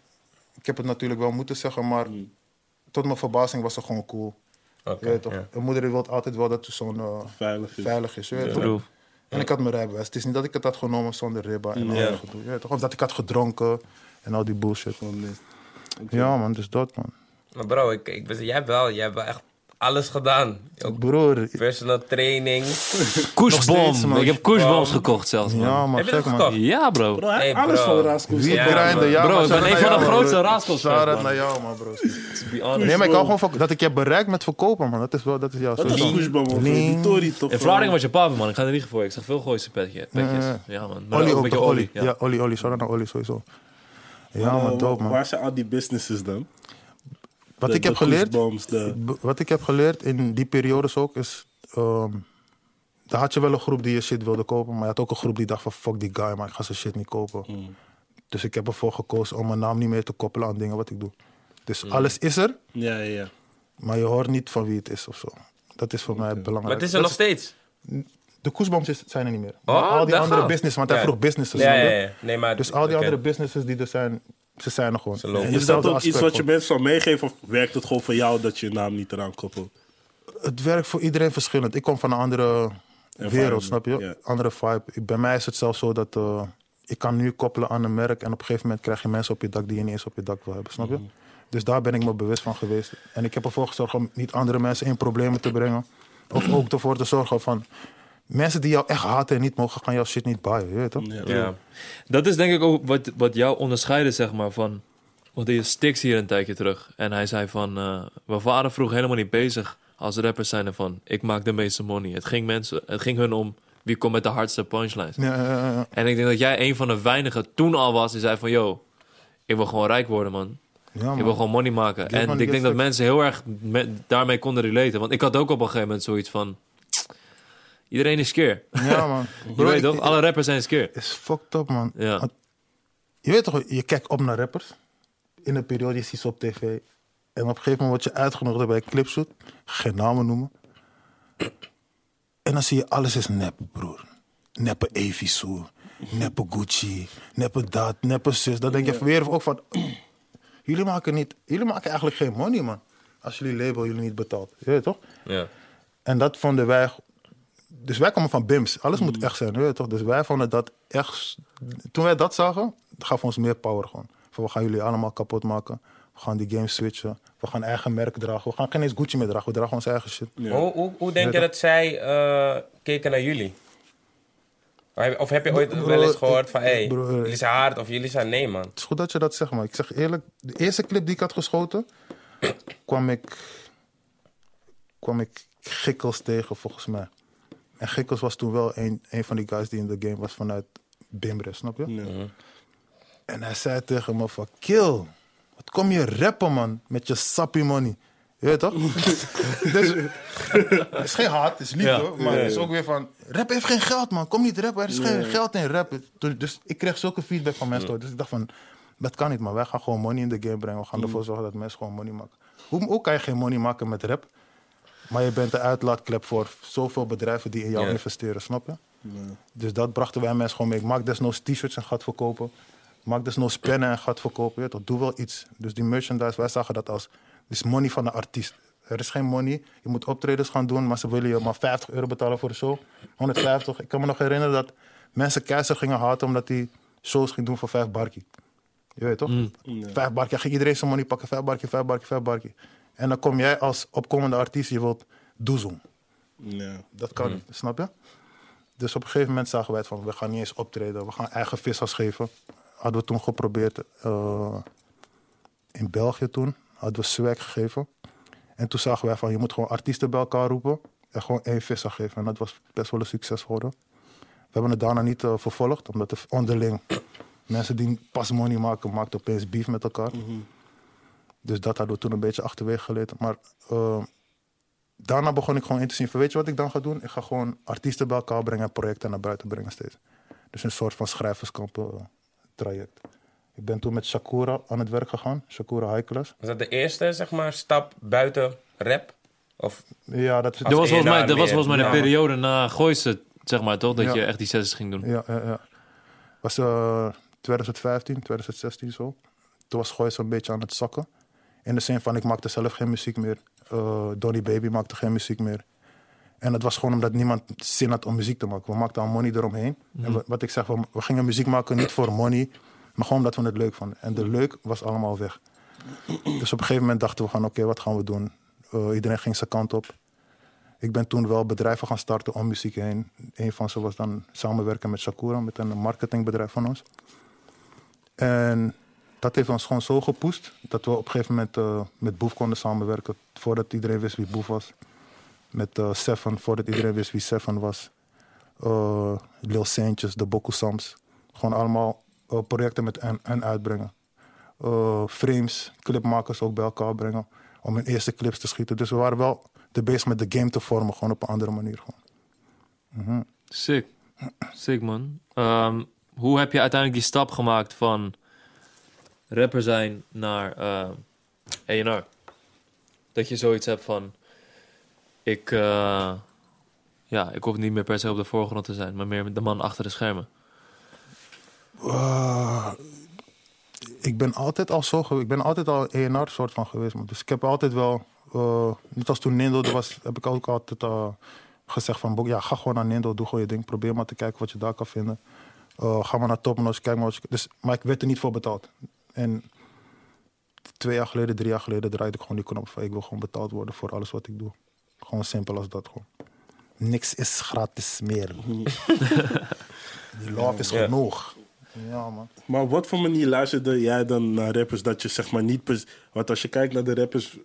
Ik heb het natuurlijk wel moeten zeggen, maar... Tot mijn verbazing was het gewoon cool. Weet toch? ja. Mijn moeder wil altijd wel dat het zo'n eh, Veilig is. veilig is. Je weet toch? True. En ik had mijn rijbewijs. Het is niet dat ik het had genomen zonder ribba en al dat gedoe. Je weet toch? Of dat ik had gedronken en al die bullshit. Ja, man, dus dat, man. Maar bro, ik, ik, jij hebt wel, jij hebt wel echt alles gedaan. Ook Broer, personal training. Man. Ik heb koersboms gekocht zelfs, man. ja, man, Heb je dat gekocht? Ja, bro. Bro, Hey, alles bro. van Raaskoes. Wie Ja, grinden, ja, Bro, maar ik ben een van de grootste fans, Shout-out man. naar jou, man, bro. To be honest. Nee, maar ik hou gewoon van dat ik heb bereikt met verkopen, man. Dat is wel, dat is jou. Dat is. Koesbom, man. Die Tory toch? In Vlaardingen was je papa, man. Ik ga er niet voor. Ik zag veel gooise petje, petjes. Ja, man. Maar Olie ook olie. Ja, olie, olie. Shout-out naar olie, sowieso. Ja, Maar, man, dope, man. Waar zijn al die businesses dan? Wat De- ik heb geleerd... B- Wat ik heb geleerd in die periodes ook is. ehm daar had je wel een groep die je shit wilde kopen, maar je had ook een groep die dacht van fuck die guy, maar ik ga zijn shit niet kopen. Hmm. Dus ik heb ervoor gekozen om mijn naam niet meer te koppelen aan dingen wat ik doe. Dus alles is er, Ja, ja, ja. maar je hoort niet van wie het is of zo. Dat is voor mij belangrijk. Maar het is er nog steeds. De koesboms is- zijn er niet meer. Oh, Maar al die andere gaat. business, want hij Ja. vroeg businesses. Ja, ja, ja. Nee, maar, Dus al die andere businesses die er zijn, ze zijn er gewoon. Ze lopen. In Is dat ook iets wat je mensen zou meegeven of werkt het gewoon voor jou dat je je naam niet eraan koppelt? het werkt voor iedereen verschillend. Ik kom van een andere wereld, snap je? ja. Andere vibe. Ik- Bij mij is het zelfs zo dat eh, ik kan nu koppelen aan een merk en op een gegeven moment krijg je mensen op je dak die je niet eens op je dak wil hebben, snap je? Mhm. Dus daar ben ik me bewust van geweest. En ik heb ervoor gezorgd om niet andere mensen in problemen te brengen. Of ook ervoor te zorgen van mensen die jou echt haten en niet mogen, gaan jouw shit niet buyen, je weet toch? Ja. Ja. Dat is denk ik ook wat, wat jou onderscheidde, zeg maar, van... Want die Stix hier een tijdje terug. En hij zei van... eh we waren vroeger helemaal niet bezig als rappers zijn ervan. Ik maak de meeste money. Het ging, mensen, het ging hun om wie komt met de hardste punchlines. Ja, ja, ja, ja. En ik denk dat jij een van de weinigen toen al was die zei van... Yo, ik wil gewoon rijk worden, man. Ja, Ik wil gewoon money maken. En money, ik denk dat mensen heel erg met, daarmee konden relaten. Want ik had ook op een gegeven moment zoiets van... Iedereen is skeer. Ja, man. Je Bro, weet ik- toch? Alle rappers zijn skeer. is fucked up, man. Ja. Want Je weet toch, je kijkt op naar rappers. In een periode, je ziet ze op tv. En op een gegeven moment word je uitgenodigd bij een clipshoot. Geen namen noemen. En dan zie je, alles is nep, broer. Neppe Evisu, neppe Gucci, neppe dat, neppe zus. Dan denk je weer ook van... Jullie maken, niet, jullie maken eigenlijk geen money, man. Als jullie label jullie niet betaalt. Je weet toch? Ja. En dat vonden wij. Dus wij komen van BIMS. Alles moet echt zijn, weet je toch? Dus wij vonden dat echt. Toen wij dat zagen, gaf ons meer power gewoon. Van we gaan jullie allemaal kapot maken. We gaan die game switchen. We gaan eigen merk dragen. We gaan geen eens Gucci meer dragen. We dragen onze eigen shit. Hoe, hoe, hoe denk je dat zij eh, keken naar jullie? Of heb, je ooit wel eens gehoord van... Hé, hey, eh, jullie zijn hard of jullie zijn nee, man. Het is goed dat je dat zegt, maar ik zeg eerlijk, de eerste clip die ik had geschoten, kwam ik, kwam ik Gikkels tegen, volgens mij. En Gikkels was toen wel een, een van die guys die in de game was vanuit Bimbre, snap je? Ja. En hij zei tegen me van, kill, wat kom je rappen man, met je sappie money. Je weet toch? dus, het is geen haat, het is liefde, Ja. maar het is ook weer van, rap heeft geen geld man, kom niet rappen, er is geen geld in rap. Dus- ik kreeg zulke feedback van mensen, dus ik dacht van, dat kan niet man, wij gaan gewoon money in de game brengen, we gaan ervoor zorgen dat mensen gewoon money maken. Hoe, hoe kan je geen money maken met rap? Maar je bent de uitlaatklep voor zoveel bedrijven die in jou investeren, snap je? Dus dat brachten wij mensen gewoon mee. Ik maak desnoods t-shirts en gaat verkopen. Ik maak desnoods pennen en gaat verkopen. Ja, toch? Doe wel iets. Dus die merchandise, wij zagen dat als... Dit is money van de artiest. Er is geen money. Je moet optredens gaan doen, maar ze willen je maar 50 euro betalen voor de show. 150. Ik kan me nog herinneren dat mensen Keizer gingen haten omdat hij shows ging doen voor 5 barkie. Je weet toch? Vijf barkie. Ging iedereen zijn money pakken. Vijf barkie, vijf barkie, vijf barkie. En dan kom jij als opkomende artiest, je wilt doezoen. Ja. Dat kan niet, snap je? Dus op een gegeven moment zagen wij het van, we gaan niet eens optreden, we gaan eigen vissers geven. Hadden we toen geprobeerd eh, in België toen, hadden we swag gegeven. En toen zagen wij van, je moet gewoon artiesten bij elkaar roepen en gewoon één visser geven. En dat was best wel een succes geworden. We hebben het daarna niet eh, vervolgd, omdat er onderling mensen die pas money maken, maakten opeens beef met elkaar. Dus dat hadden we toen een beetje achterwege gelaten. Maar eh, daarna begon ik gewoon in te zien van, weet je wat ik dan ga doen? Ik ga gewoon artiesten bij elkaar brengen en projecten naar buiten brengen steeds. Dus een soort van schrijverskamp eh, traject. Ik ben toen met Shakura aan het werk gegaan, Shakura High Class. Was dat de eerste, zeg maar, stap buiten rap? Of Ja, dat Dat was volgens mij, dat was volgens mij de periode na Gooise, zeg maar, toch? Dat Ja. je echt die sessies ging doen. Ja, ja, ja. was eh 2015, 2016 zo. Toen was Goois een beetje aan het zakken. In de zin van, ik maakte zelf geen muziek meer. Eh Donny Baby maakte geen muziek meer. En het was gewoon omdat niemand zin had om muziek te maken. We maakten al money eromheen. En wa- wat ik zeg, we, we gingen muziek maken niet voor money, maar gewoon omdat we het leuk vonden. En de leuk was allemaal weg. Dus op een gegeven moment dachten we van, oké, wat gaan we doen? Eh, iedereen ging zijn kant op. Ik ben toen wel bedrijven gaan starten om muziek heen. Een van ze was dan samenwerken met Sakura, met een marketingbedrijf van ons. En dat heeft ons gewoon zo gepusht dat we op een gegeven moment eh, met Boef konden samenwerken. Voordat iedereen wist wie Boef was. Met eh, Seven, voordat iedereen wist wie Seven was. Eh Lil Saintjes, de Boku Sams. Gewoon allemaal projecten met en, en uitbrengen. Frames, clipmakers ook bij elkaar brengen. Om hun eerste clips te schieten. Dus we waren wel de bezig met de game te vormen. Gewoon op een andere manier. Gewoon. Sick. Sick, man. Ehm, hoe heb je uiteindelijk die stap gemaakt van rapper zijn naar eh A&R? Dat je zoiets hebt van... Ik, eh, ja, ik hoef niet meer per se op de voorgrond te zijn, maar meer de man achter de schermen. Ah, ik ben altijd al zo geweest. Ik ben altijd al ENR soort van geweest. Man. Dus ik heb altijd wel, eh, net als toen Nindo er was, heb ik ook altijd eh, gezegd van, "Bok, ja, ga gewoon naar Nindo, doe gewoon je ding, probeer maar te kijken wat je daar kan vinden. Eh, ga maar naar Topnotch, kijk maar wat je... Dus, maar ik werd er niet voor betaald. En twee jaar geleden, drie jaar geleden draaide ik gewoon die knop van, ik wil gewoon betaald worden voor alles wat ik doe. Gewoon simpel als dat gewoon. Niks is gratis meer. Die love is Ja. genoeg. Ja, man. Maar op wat voor manier luisterde jij dan naar rappers dat je zeg maar niet... Want als je kijkt naar de rappers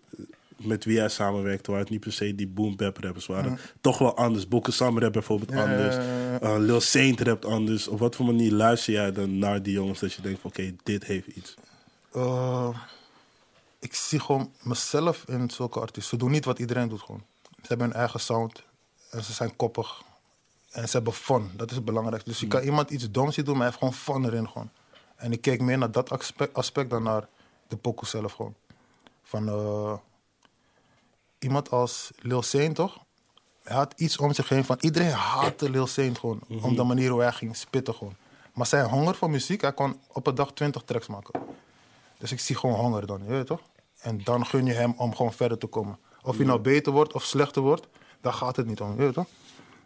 met wie jij samenwerkte... waren het niet per se die boom bap rappers waren. Toch wel anders. Bokken Sam rap bijvoorbeeld Ja, anders. Eh, Lil Saint rapt anders. Op wat voor manier luister jij dan naar die jongens dat je denkt van... Oké, dit heeft iets. Eh, ik zie gewoon mezelf in zulke artiesten. Ze doen niet wat iedereen doet gewoon. Ze hebben hun eigen sound. En ze zijn koppig. En ze hebben fun. Dat is het belangrijkste. Dus je kan iemand iets doms zien doen, maar hij heeft gewoon fun erin gewoon. En ik keek meer naar dat aspect, aspect dan naar de pokoe zelf gewoon. Van eh, iemand als Lil Saint toch? Hij had iets om zich heen van iedereen haatte Lil Saint gewoon. Om de manier hoe hij ging spitten gewoon. Maar zijn honger voor muziek, hij kon op een dag 20 tracks maken. Dus ik zie gewoon honger dan, je weet toch? En dan gun je hem om gewoon verder te komen. Of hij nou beter wordt of slechter wordt, daar gaat het niet om, je weet toch?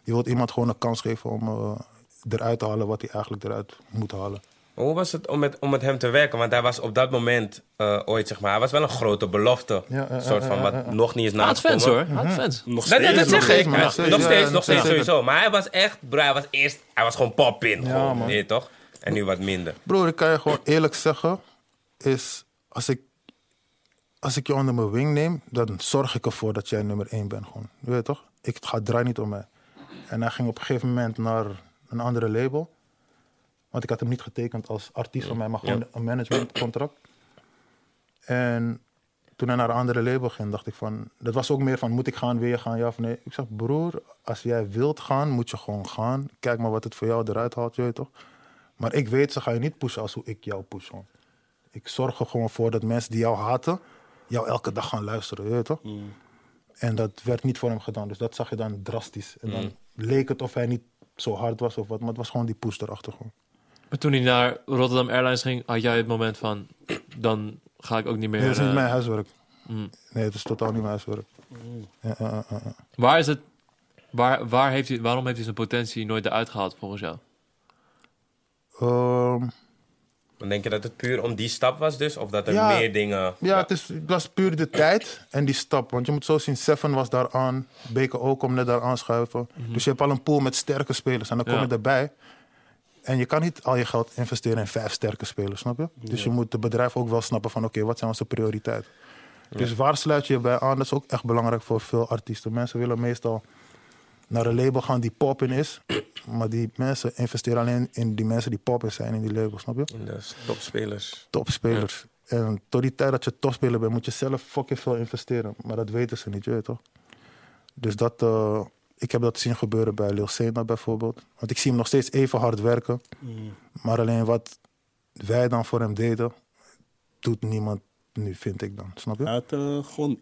Je wilt iemand gewoon een kans geven om eh, eruit te halen wat hij eigenlijk eruit moet halen. Maar Hoe was het om met, om met hem te werken? Want hij was op dat moment eh, ooit, zeg maar, hij was wel een grote belofte. Ja, ja, soort van, ja, wat nog niet is Hij had fans hoor. Had fans. Nog Dat, dat, dat steeds. zeg nog ik. steeds, nog steeds, nog ja, steeds, nog nog steeds steeds. sowieso. Maar hij was echt, bro, hij was eerst, hij was gewoon pop-in. Ja, gewoon, man. weet je toch? En nu wat minder. Broer, ik kan je gewoon eerlijk zeggen, is als ik, als ik je onder mijn wing neem, dan zorg ik ervoor dat jij nummer één bent gewoon. Je weet toch? Ik, het gaat draai niet om mij. En hij ging op een gegeven moment naar een andere label. Want ik had hem niet getekend als artiest van mij, maar gewoon een managementcontract. En toen hij naar een andere label ging, dacht ik van... Dat was ook meer van, moet ik gaan, wil je gaan, ja of nee? Ik zeg, broer, als jij wilt gaan, moet je gewoon gaan. Kijk maar wat het voor jou eruit haalt, je toch? Maar ik weet, ze ga je niet pushen als hoe ik jou push. man. Ik zorg er gewoon voor dat mensen die jou haten, jou elke dag gaan luisteren, je toch? En dat werd niet voor hem gedaan, dus dat zag je dan drastisch. En dan leek het of hij niet zo hard was of wat, maar het was gewoon die push erachter gewoon. Maar toen hij naar Rotterdam Airlines ging, had jij het moment van... Dan ga ik ook niet meer... Nee, dat is niet eh, mijn huiswerk. mm. Nee, het is totaal niet mijn huiswerk. Ja, ja. Waar is het... Waar, waar heeft hij, waarom heeft hij zijn potentie nooit eruit gehaald volgens jou? Ehm, Dan denk je dat het puur om die stap was dus? Of dat er Ja. meer dingen... Ja, Het, is, het was puur de tijd en die stap. Want je moet zo zien, Seven was daar aan. Beke ook komt net daar aanschuiven. Dus je hebt al een pool met sterke spelers. En dan kom Ja. je erbij. En je kan niet al je geld investeren in vijf sterke spelers, snap je? Dus je moet het bedrijf ook wel snappen van... oké, wat zijn onze prioriteiten? Dus waar sluit je je bij aan? Dat is ook echt belangrijk voor veel artiesten. Mensen willen meestal naar een label gaan die poppin is. Maar die mensen investeren alleen in die mensen die poppin zijn in die label, snap je? De topspelers. topspelers. En tot die tijd dat je topspeler bent, moet je zelf fucking veel investeren. Maar dat weten ze niet, je weet toch? Dus dat, eh, ik heb dat zien gebeuren bij Lil Sena bijvoorbeeld. Want ik zie hem nog steeds even hard werken. Maar alleen wat wij dan voor hem deden, doet niemand nu, vind ik dan. Snap je? Hij had eh, gewoon,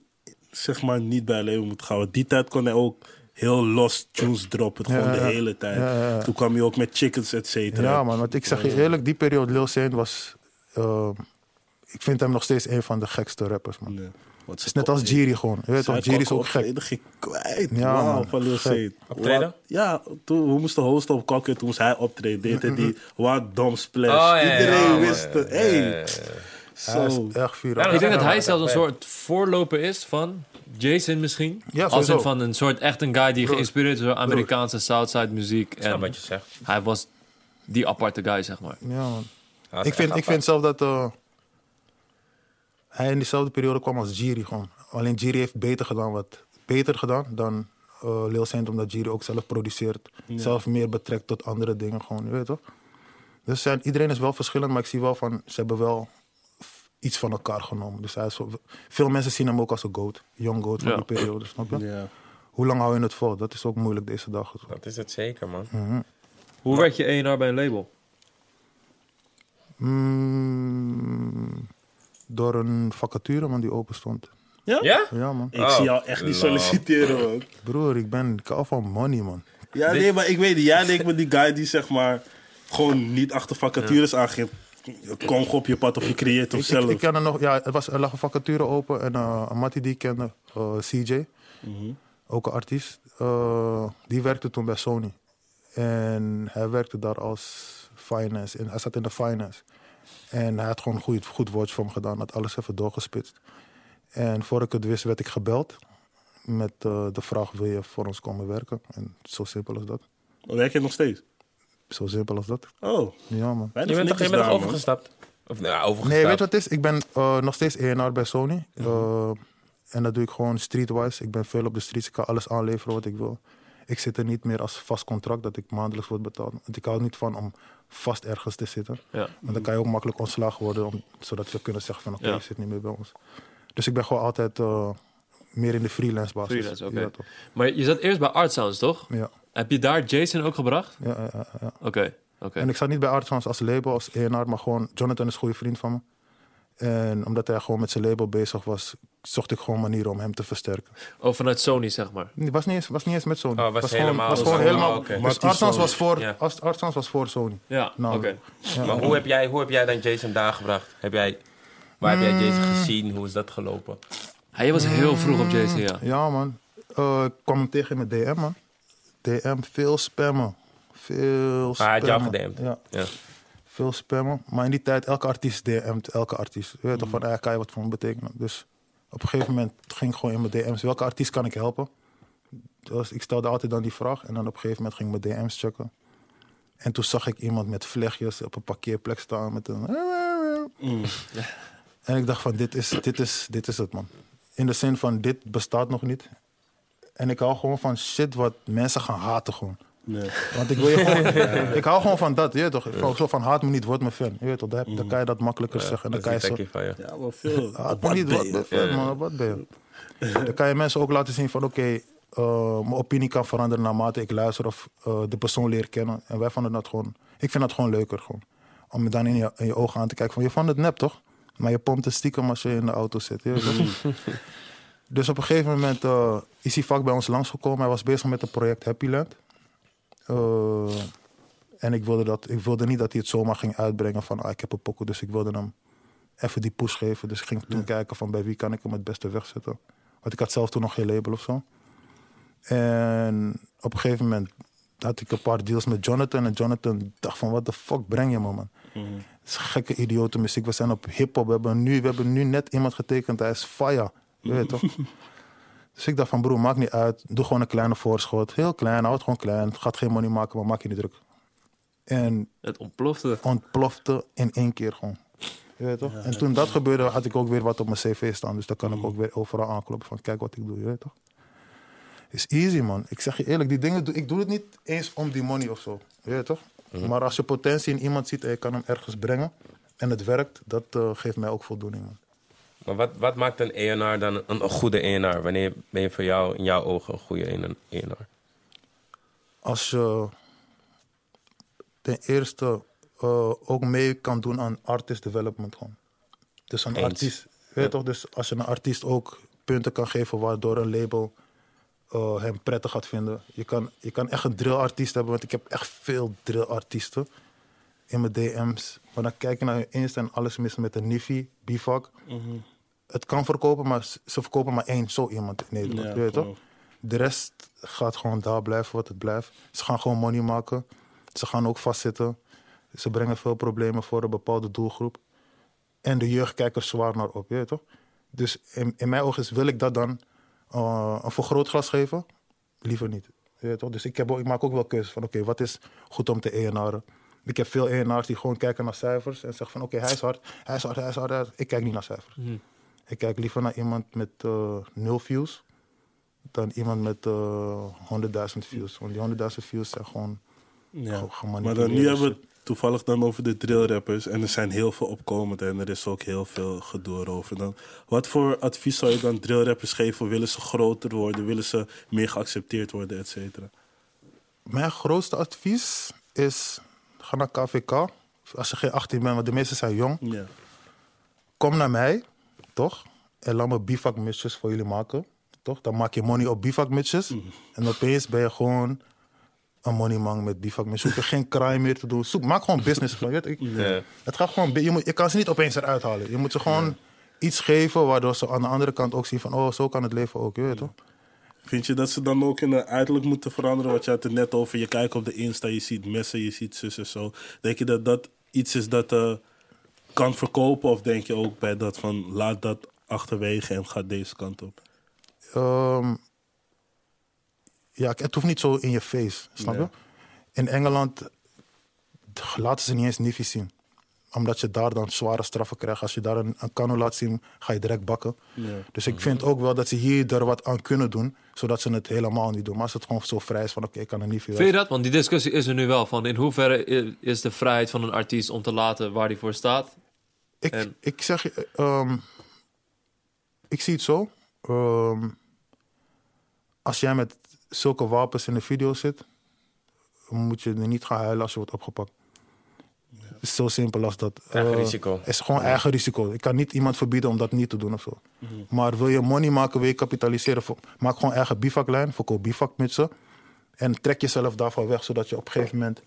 zeg maar, niet bij leven moeten gaan. Want die tijd kon hij ook heel los tunes droppen. Gewoon de ja. hele tijd. Ja. Toen kwam hij ook met chickens, et cetera. Ja, man. Want ik zeg je eerlijk, die periode Lil Sena was... eh, ik vind hem nog steeds een van de gekste rappers, man. Het is net als Jiri gewoon. Je weet toch, Zij Jiri is ook gek. ging kwijt. Ja, Wauw, man. van Lil. Optreden? Wat- Ja, toen we moesten hosten op toen moest hij optreden. Deed hij die wat dom splash. Oh, ja, Iedereen ja, wist man. het. Hey, Ja, ja, ja. Hij is zo. echt vuur. Ja, Ik denk dat hij zelfs een soort voorloper is van Jason misschien. Ja, Als sowieso. in van een soort echt een guy die geïnspireerd is door Amerikaanse Southside muziek. Ik snap En wat je zegt. hij was die aparte guy, zeg maar. Ja, man. Ik vind, ik vind zelf dat eh, hij in diezelfde periode kwam als Jiri gewoon. Alleen Jiri heeft beter gedaan, wat, beter gedaan dan eh Lil Saint, omdat Jiri ook zelf produceert. Zelf meer betrekt tot andere dingen gewoon, je weet toch? Dus zijn, iedereen is wel verschillend, maar ik zie wel van, ze hebben wel iets van elkaar genomen. Dus hij is, veel mensen zien hem ook als een goat. Young goat van Ja. die periode, snap je? Ja. Hoe lang hou je het vol? Dat is ook moeilijk deze dagen. Dat is het zeker, man. Hoe werd je ENR bij een label? Mm, door een vacature, man, die open stond. Ja? Ja? Ja, man. Ik Oh, zie jou echt niet lol. solliciteren, man. Broer, ik ben ik hou van money, man. Ja, nee, maar ik weet niet. Jij leek me die guy die zeg maar gewoon niet achter vacatures aangeeft. Kom op je pad of je creëert of Ik, zelf. ik, ik ken er nog, ja, er, was, er lag een vacature open en uh, een mattie die ik kende, eh, CJ, Mhm. ook een artiest, eh, die werkte toen bij Sony. En hij werkte daar als finance, en hij zat in de finance. En hij had gewoon een goed, goed woordje voor me gedaan, had alles even doorgespitst. En voor ik het wist werd ik gebeld met eh, de vraag, wil je voor ons komen werken? En zo simpel als dat. Werk je nog steeds? Zo simpel als dat. Oh, Ja, man. Je bent toch je bent daar, man. overgestapt? Of nou, overgestapt. Nee, weet je wat het is? Ik ben eh, nog steeds ENR bij Sony. Eh, en dat doe ik gewoon streetwise. Ik ben veel op de streets. Ik kan alles aanleveren wat ik wil. Ik zit er niet meer als vast contract dat ik maandelijks word betaald. Want ik hou niet van om vast ergens te zitten. Ja. Want dan kan je ook makkelijk ontslagen worden. Om, zodat we kunnen zeggen van oké, Ja. je zit niet meer bij ons. Dus ik ben gewoon altijd eh, meer in de freelance basis. Freelance, oké. Maar je zat eerst bij Art Sounds, toch? Ja, Heb je daar Jason ook gebracht? ja, ja, ja. Oké, oké. En ik zat niet bij Artsons als label, als ENR, maar gewoon Jonathan is een goede vriend van me. En omdat hij gewoon met zijn label bezig was, zocht ik gewoon manieren om hem te versterken. Oh, vanuit Sony, zeg maar. Het was niet eens, was niet eens met Sony. Oh, was helemaal- was was gewoon helemaal- helemaal. oké. Dus Sony. was voor, Ja. Artsons was voor Sony. Ja, Nou, oké. Ja. Maar hoe heb, jij, hoe heb jij dan Jason daar gebracht? Heb jij, waar heb jij Mm. Jason gezien? Hoe is dat gelopen? Hij was heel vroeg op Jason, ja. Ja, man. Eh, ik kwam hem tegen in mijn DM, man. DM, veel spammen. Veel spammen. hij had jou gedM'd? Ja, Ja. Veel spammen. Maar in die tijd, elke artiest DM't elke artiest. Je weet toch Mm. van, eh, kan je wat voor me betekenen? Dus op een gegeven moment ging ik gewoon in mijn DM's. Welke artiest kan ik helpen? Dus ik stelde altijd dan die vraag. En dan op een gegeven moment ging ik mijn DM's checken. En toen zag ik iemand met vlechtjes op een parkeerplek staan met een... Mm. En ik dacht van, dit is, dit, is, dit is het, man. In de zin van, dit bestaat nog niet. En ik hou gewoon van shit wat mensen gaan haten gewoon. Nee. Want ik wil je gewoon... Ik hou gewoon van dat, je weet toch? Van, zo van haat me niet, word me fan. Je weet toch? Dan, dan kan je dat makkelijker zeggen. En dan kan je zo... van je. Ja, maar veel. Haat me niet, word me fan, man. Wat ben je? Dan kan je mensen ook laten zien van... Oké, eh, mijn opinie kan veranderen naarmate ik luister of eh, de persoon leer kennen. En wij vonden dat gewoon... Ik vind dat gewoon leuker, gewoon. Om me dan in je, in je ogen aan te kijken van... Je vond het nep, toch? Maar je pompt het stiekem als je in de auto zit. je weet toch? Dus op een gegeven moment eh, is hij vak bij ons langsgekomen. Hij was bezig met het project Happyland. Eh, en ik wilde, dat, ik wilde niet dat hij het zomaar ging uitbrengen van... Ah, ik heb een pokoe, dus ik wilde hem even die push geven. Dus ik ging toen kijken van bij wie kan ik hem het beste wegzetten. Want ik had zelf toen nog geen label of zo. En op een gegeven moment had ik een paar deals met Jonathan. En Jonathan dacht van, wat de fuck breng je me, man? Het is gekke idiote muziek. We zijn op hip-hop. We, hebben nu- we hebben nu net iemand getekend. Hij is fire. Je weet toch? Dus ik dacht van, broer, maakt niet uit. Doe gewoon een kleine voorschot. Heel klein, houd het gewoon klein. Het gaat geen money maken, maar maak je niet druk. En Het ontplofte. ontplofte in één keer gewoon. Je weet toch? en toen dat gebeurde, had ik ook weer wat op mijn cv staan. Dus dan kan ik ook weer overal aankloppen van kijk wat ik doe. Je weet toch? Is easy man. Ik zeg je eerlijk, die dingen doe ik doe het niet eens om die money of zo. Je weet toch? Maar als je potentie in iemand ziet en je kan hem ergens brengen en het werkt, dat eh, geeft mij ook voldoening man. Maar wat, wat maakt een ENR dan een, een goede ENR? Wanneer ben je voor jou, in jouw ogen, een goede ENR? Als je ten eerste eh, ook mee kan doen aan artist development gewoon. Dus een Eens. artiest, weet je toch? Dus als je een artiest ook punten kan geven waardoor een label eh, hem prettig gaat vinden. Je kan, je kan echt een drillartiest hebben, want ik heb echt veel drillartiesten in mijn DM's. Maar dan kijk je naar hun Insta en alles mis met een Niffy, Bivak. Het kan verkopen, maar ze verkopen maar één zo iemand in Nederland. Ja, weet toch? De rest gaat gewoon daar blijven wat het blijft. Ze gaan gewoon money maken. Ze gaan ook vastzitten. Ze brengen veel problemen voor een bepaalde doelgroep. En de jeugd kijkt er zwaar naar op, je weet toch? Dus in, in mijn ogen wil ik dat dan eh, een vergrootglas geven? Liever niet. Je weet toch? Dus ik, heb ik maak ook wel keuzes van, oké, wat is goed om te ENR'en? Ik heb veel ENR's die gewoon kijken naar cijfers en zeggen van, oké, hij is hard, hij is hard, hij is hard, Ik kijk niet naar cijfers. Ik kijk liever naar iemand met eh, nul views dan iemand met eh 100.000 views. Want die 100.000 views zijn gewoon Ja. Maar dan, nu hebben we het toevallig dan over de drillrappers. En er zijn heel veel opkomend en er is ook heel veel gedoe over. Dan, wat voor advies zou je dan drillrappers geven? Willen ze groter worden? Willen ze meer geaccepteerd worden, et cetera? Mijn grootste advies is: ga naar KVK. Als je geen 18 bent, want de meesten zijn jong. Ja. Kom naar mij, toch? En laat me bivakmutsjes voor jullie maken. Toch? Dan maak je money op bivakmutsjes. En opeens ben je gewoon een moneyman met bivakmutsjes. Hoef je geen crime meer te doen. Zoek, maak gewoon business van. je ik-. Het gaat gewoon, je, moet, je kan ze niet opeens eruit halen. Je moet ze gewoon iets geven waardoor ze aan de andere kant ook zien van... oh, zo kan het leven ook, je weet toch? Vind je dat ze dan ook in de uiterlijk moeten veranderen? Wat je had het net over. Je kijkt op de Insta, je ziet messen, je ziet zus en zo. Denk je dat dat iets is dat eh, kan verkopen? Of denk je ook bij dat van laat dat achterwege en ga deze kant op? Ehm, ja, het hoeft niet zo in je face, snap je? In Engeland laten ze niet eens niefjes zien. Omdat je daar dan zware straffen krijgt. Als je daar een, een kano laat zien, ga je direct bakken. Ja. Dus ik vind ook wel dat ze hier er wat aan kunnen doen, zodat ze het helemaal niet doen. Maar als het gewoon zo vrij is van, oké, ik kan een niefje Vind je dat? Want die discussie is er nu wel. Van in hoeverre is de vrijheid van een artiest om te laten waar hij voor staat? Ik, En- ik zeg ehm, ik zie het zo. Ehm, als jij met zulke wapens in de video zit, moet je er niet gaan huilen als je wordt opgepakt. Het is zo simpel als dat. Eigen Eh, risico. Het is gewoon eigen risico. Ik kan niet iemand verbieden om dat niet te doen of zo. Maar wil je money maken, wil je kapitaliseren, maak gewoon eigen bivaklijn, verkoop bivakmutsen. En trek jezelf daarvan weg, zodat je op een gegeven moment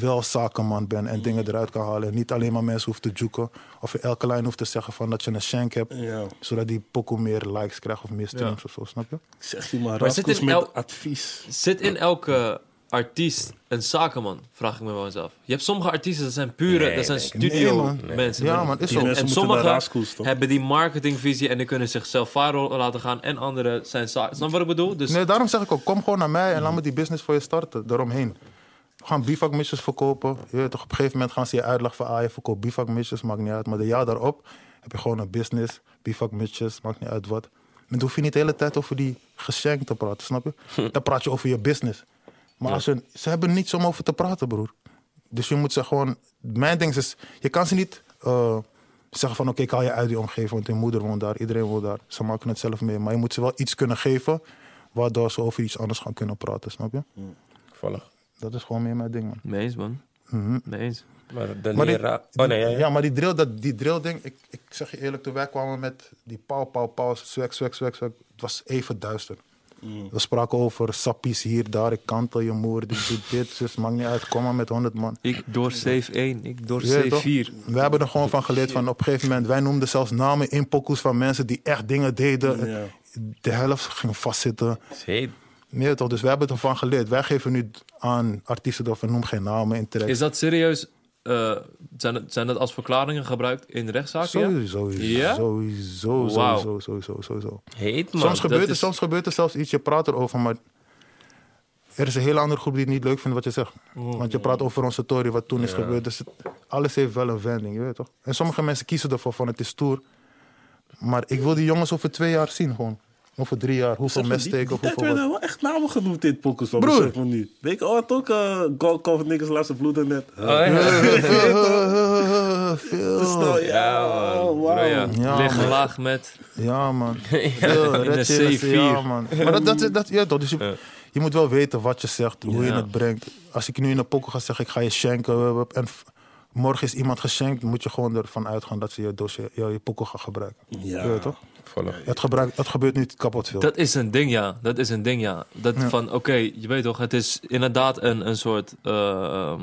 wel zakenman bent en dingen eruit kan halen. En niet alleen maar mensen hoeft te joeken. Of je elke lijn hoeft te zeggen van dat je een shank hebt. Ja. Zodat die pokoe meer likes krijgt of meer streams of zo, snap je? Zeg je maar, Maar zit in met el- advies. Zit in elke artiest een zakenman? Vraag ik me wel eens af. Je hebt sommige artiesten, dat zijn pure, Nee, dat zijn studio nee, man. mensen. Ja, man, is zo. en, en naar sommigen hebben die marketingvisie en die kunnen zichzelf viral laten gaan. En anderen zijn zaken. Snap je wat ik bedoel? Dus Nee, daarom zeg ik ook, kom gewoon naar mij en laat me die business voor je starten, daaromheen. We gaan bivakmutjes verkopen. Je weet toch, op een gegeven moment gaan ze je uitleggen van, ah, je verkoopt bivakmutjes, maakt niet uit. Maar de jaar daarop heb je gewoon een business, bivakmutjes, maakt niet uit wat. Maar dan hoef je niet de hele tijd over die geschenk te praten, snap je? Dan praat je over je business. Maar als ze, ze hebben niets om over te praten, broer. Dus je moet ze gewoon... Mijn ding is, je kan ze niet eh, zeggen van... Oké, ik haal je uit die omgeving, want je moeder woont daar. Iedereen woont daar. Ze maken het zelf mee. Maar je moet ze wel iets kunnen geven... waardoor ze over iets anders gaan kunnen praten, snap je? Toevallig. Dat is gewoon meer mijn ding, man. Mee eens, man. Mee eens. Maar de Maar die-. Oh nee, ja, ja. Ja, maar die drill, dat, die drill ding, ik, ik zeg je eerlijk, toen wij kwamen met die pauw, pauw, pauw, swag, swag, swag, swag, het was even duister. We spraken over sappies hier, daar, ik kantel je moeder, die doet dit, dus maakt niet uit, kom maar met 100 man. Ik door save 1, ik door toch? 4. We hebben er gewoon van geleerd van op een gegeven moment, wij noemden zelfs namen in pokoes van mensen die echt dingen deden. Ja. De helft ging vastzitten. Nee, toch? Dus wij hebben ervan geleerd. Wij geven nu aan artiesten of we noemen geen namen in tracks. Is dat serieus? Eh, zijn, het, zijn dat als verklaringen gebruikt in rechtszaken? Sowieso, sowieso, Ja? sowieso, sowieso, sowieso, sowieso. Heet, man. Soms gebeurt, er, is- soms gebeurt er zelfs iets, je praat erover, maar er is een hele andere groep die het niet leuk vindt wat je zegt. Want je praat over onze story, wat toen is gebeurd. Dus het- alles heeft wel een wending, je weet toch? En sommige mensen kiezen ervoor van het is stoer. Maar ik wil die jongens over twee jaar zien gewoon. Over drie jaar, hoeveel Zeg of tijd hoeveel werden wat. wel echt namen genoemd in het pokus van Broer. besef me nu. Denk je, oh, het ook uh, Gold Cover Niggas laatste vloeden net. Oh, ja. Veel. Snel, ja, man. ja. Laag met... Ja, man. Veel, in de Red C4. Ja, man. Maar dat, dat, dat, ja, toch, dus je, je moet wel weten wat je zegt, hoe je het brengt. Als ik nu in een poker ga zeggen, ik ga je schenken... en morgen is iemand geschenkt... moet je gewoon ervan uitgaan dat ze je, dossier, je, je poker gaan gebruiken. Ja. Je weet toch? Toevallig. Het, gebruik, het gebeurt niet kapot veel. Dat is een ding, ja. Dat is een ding, ja. Dat Ja. van, oké, je weet toch, het is inderdaad een, een soort eh, ehm,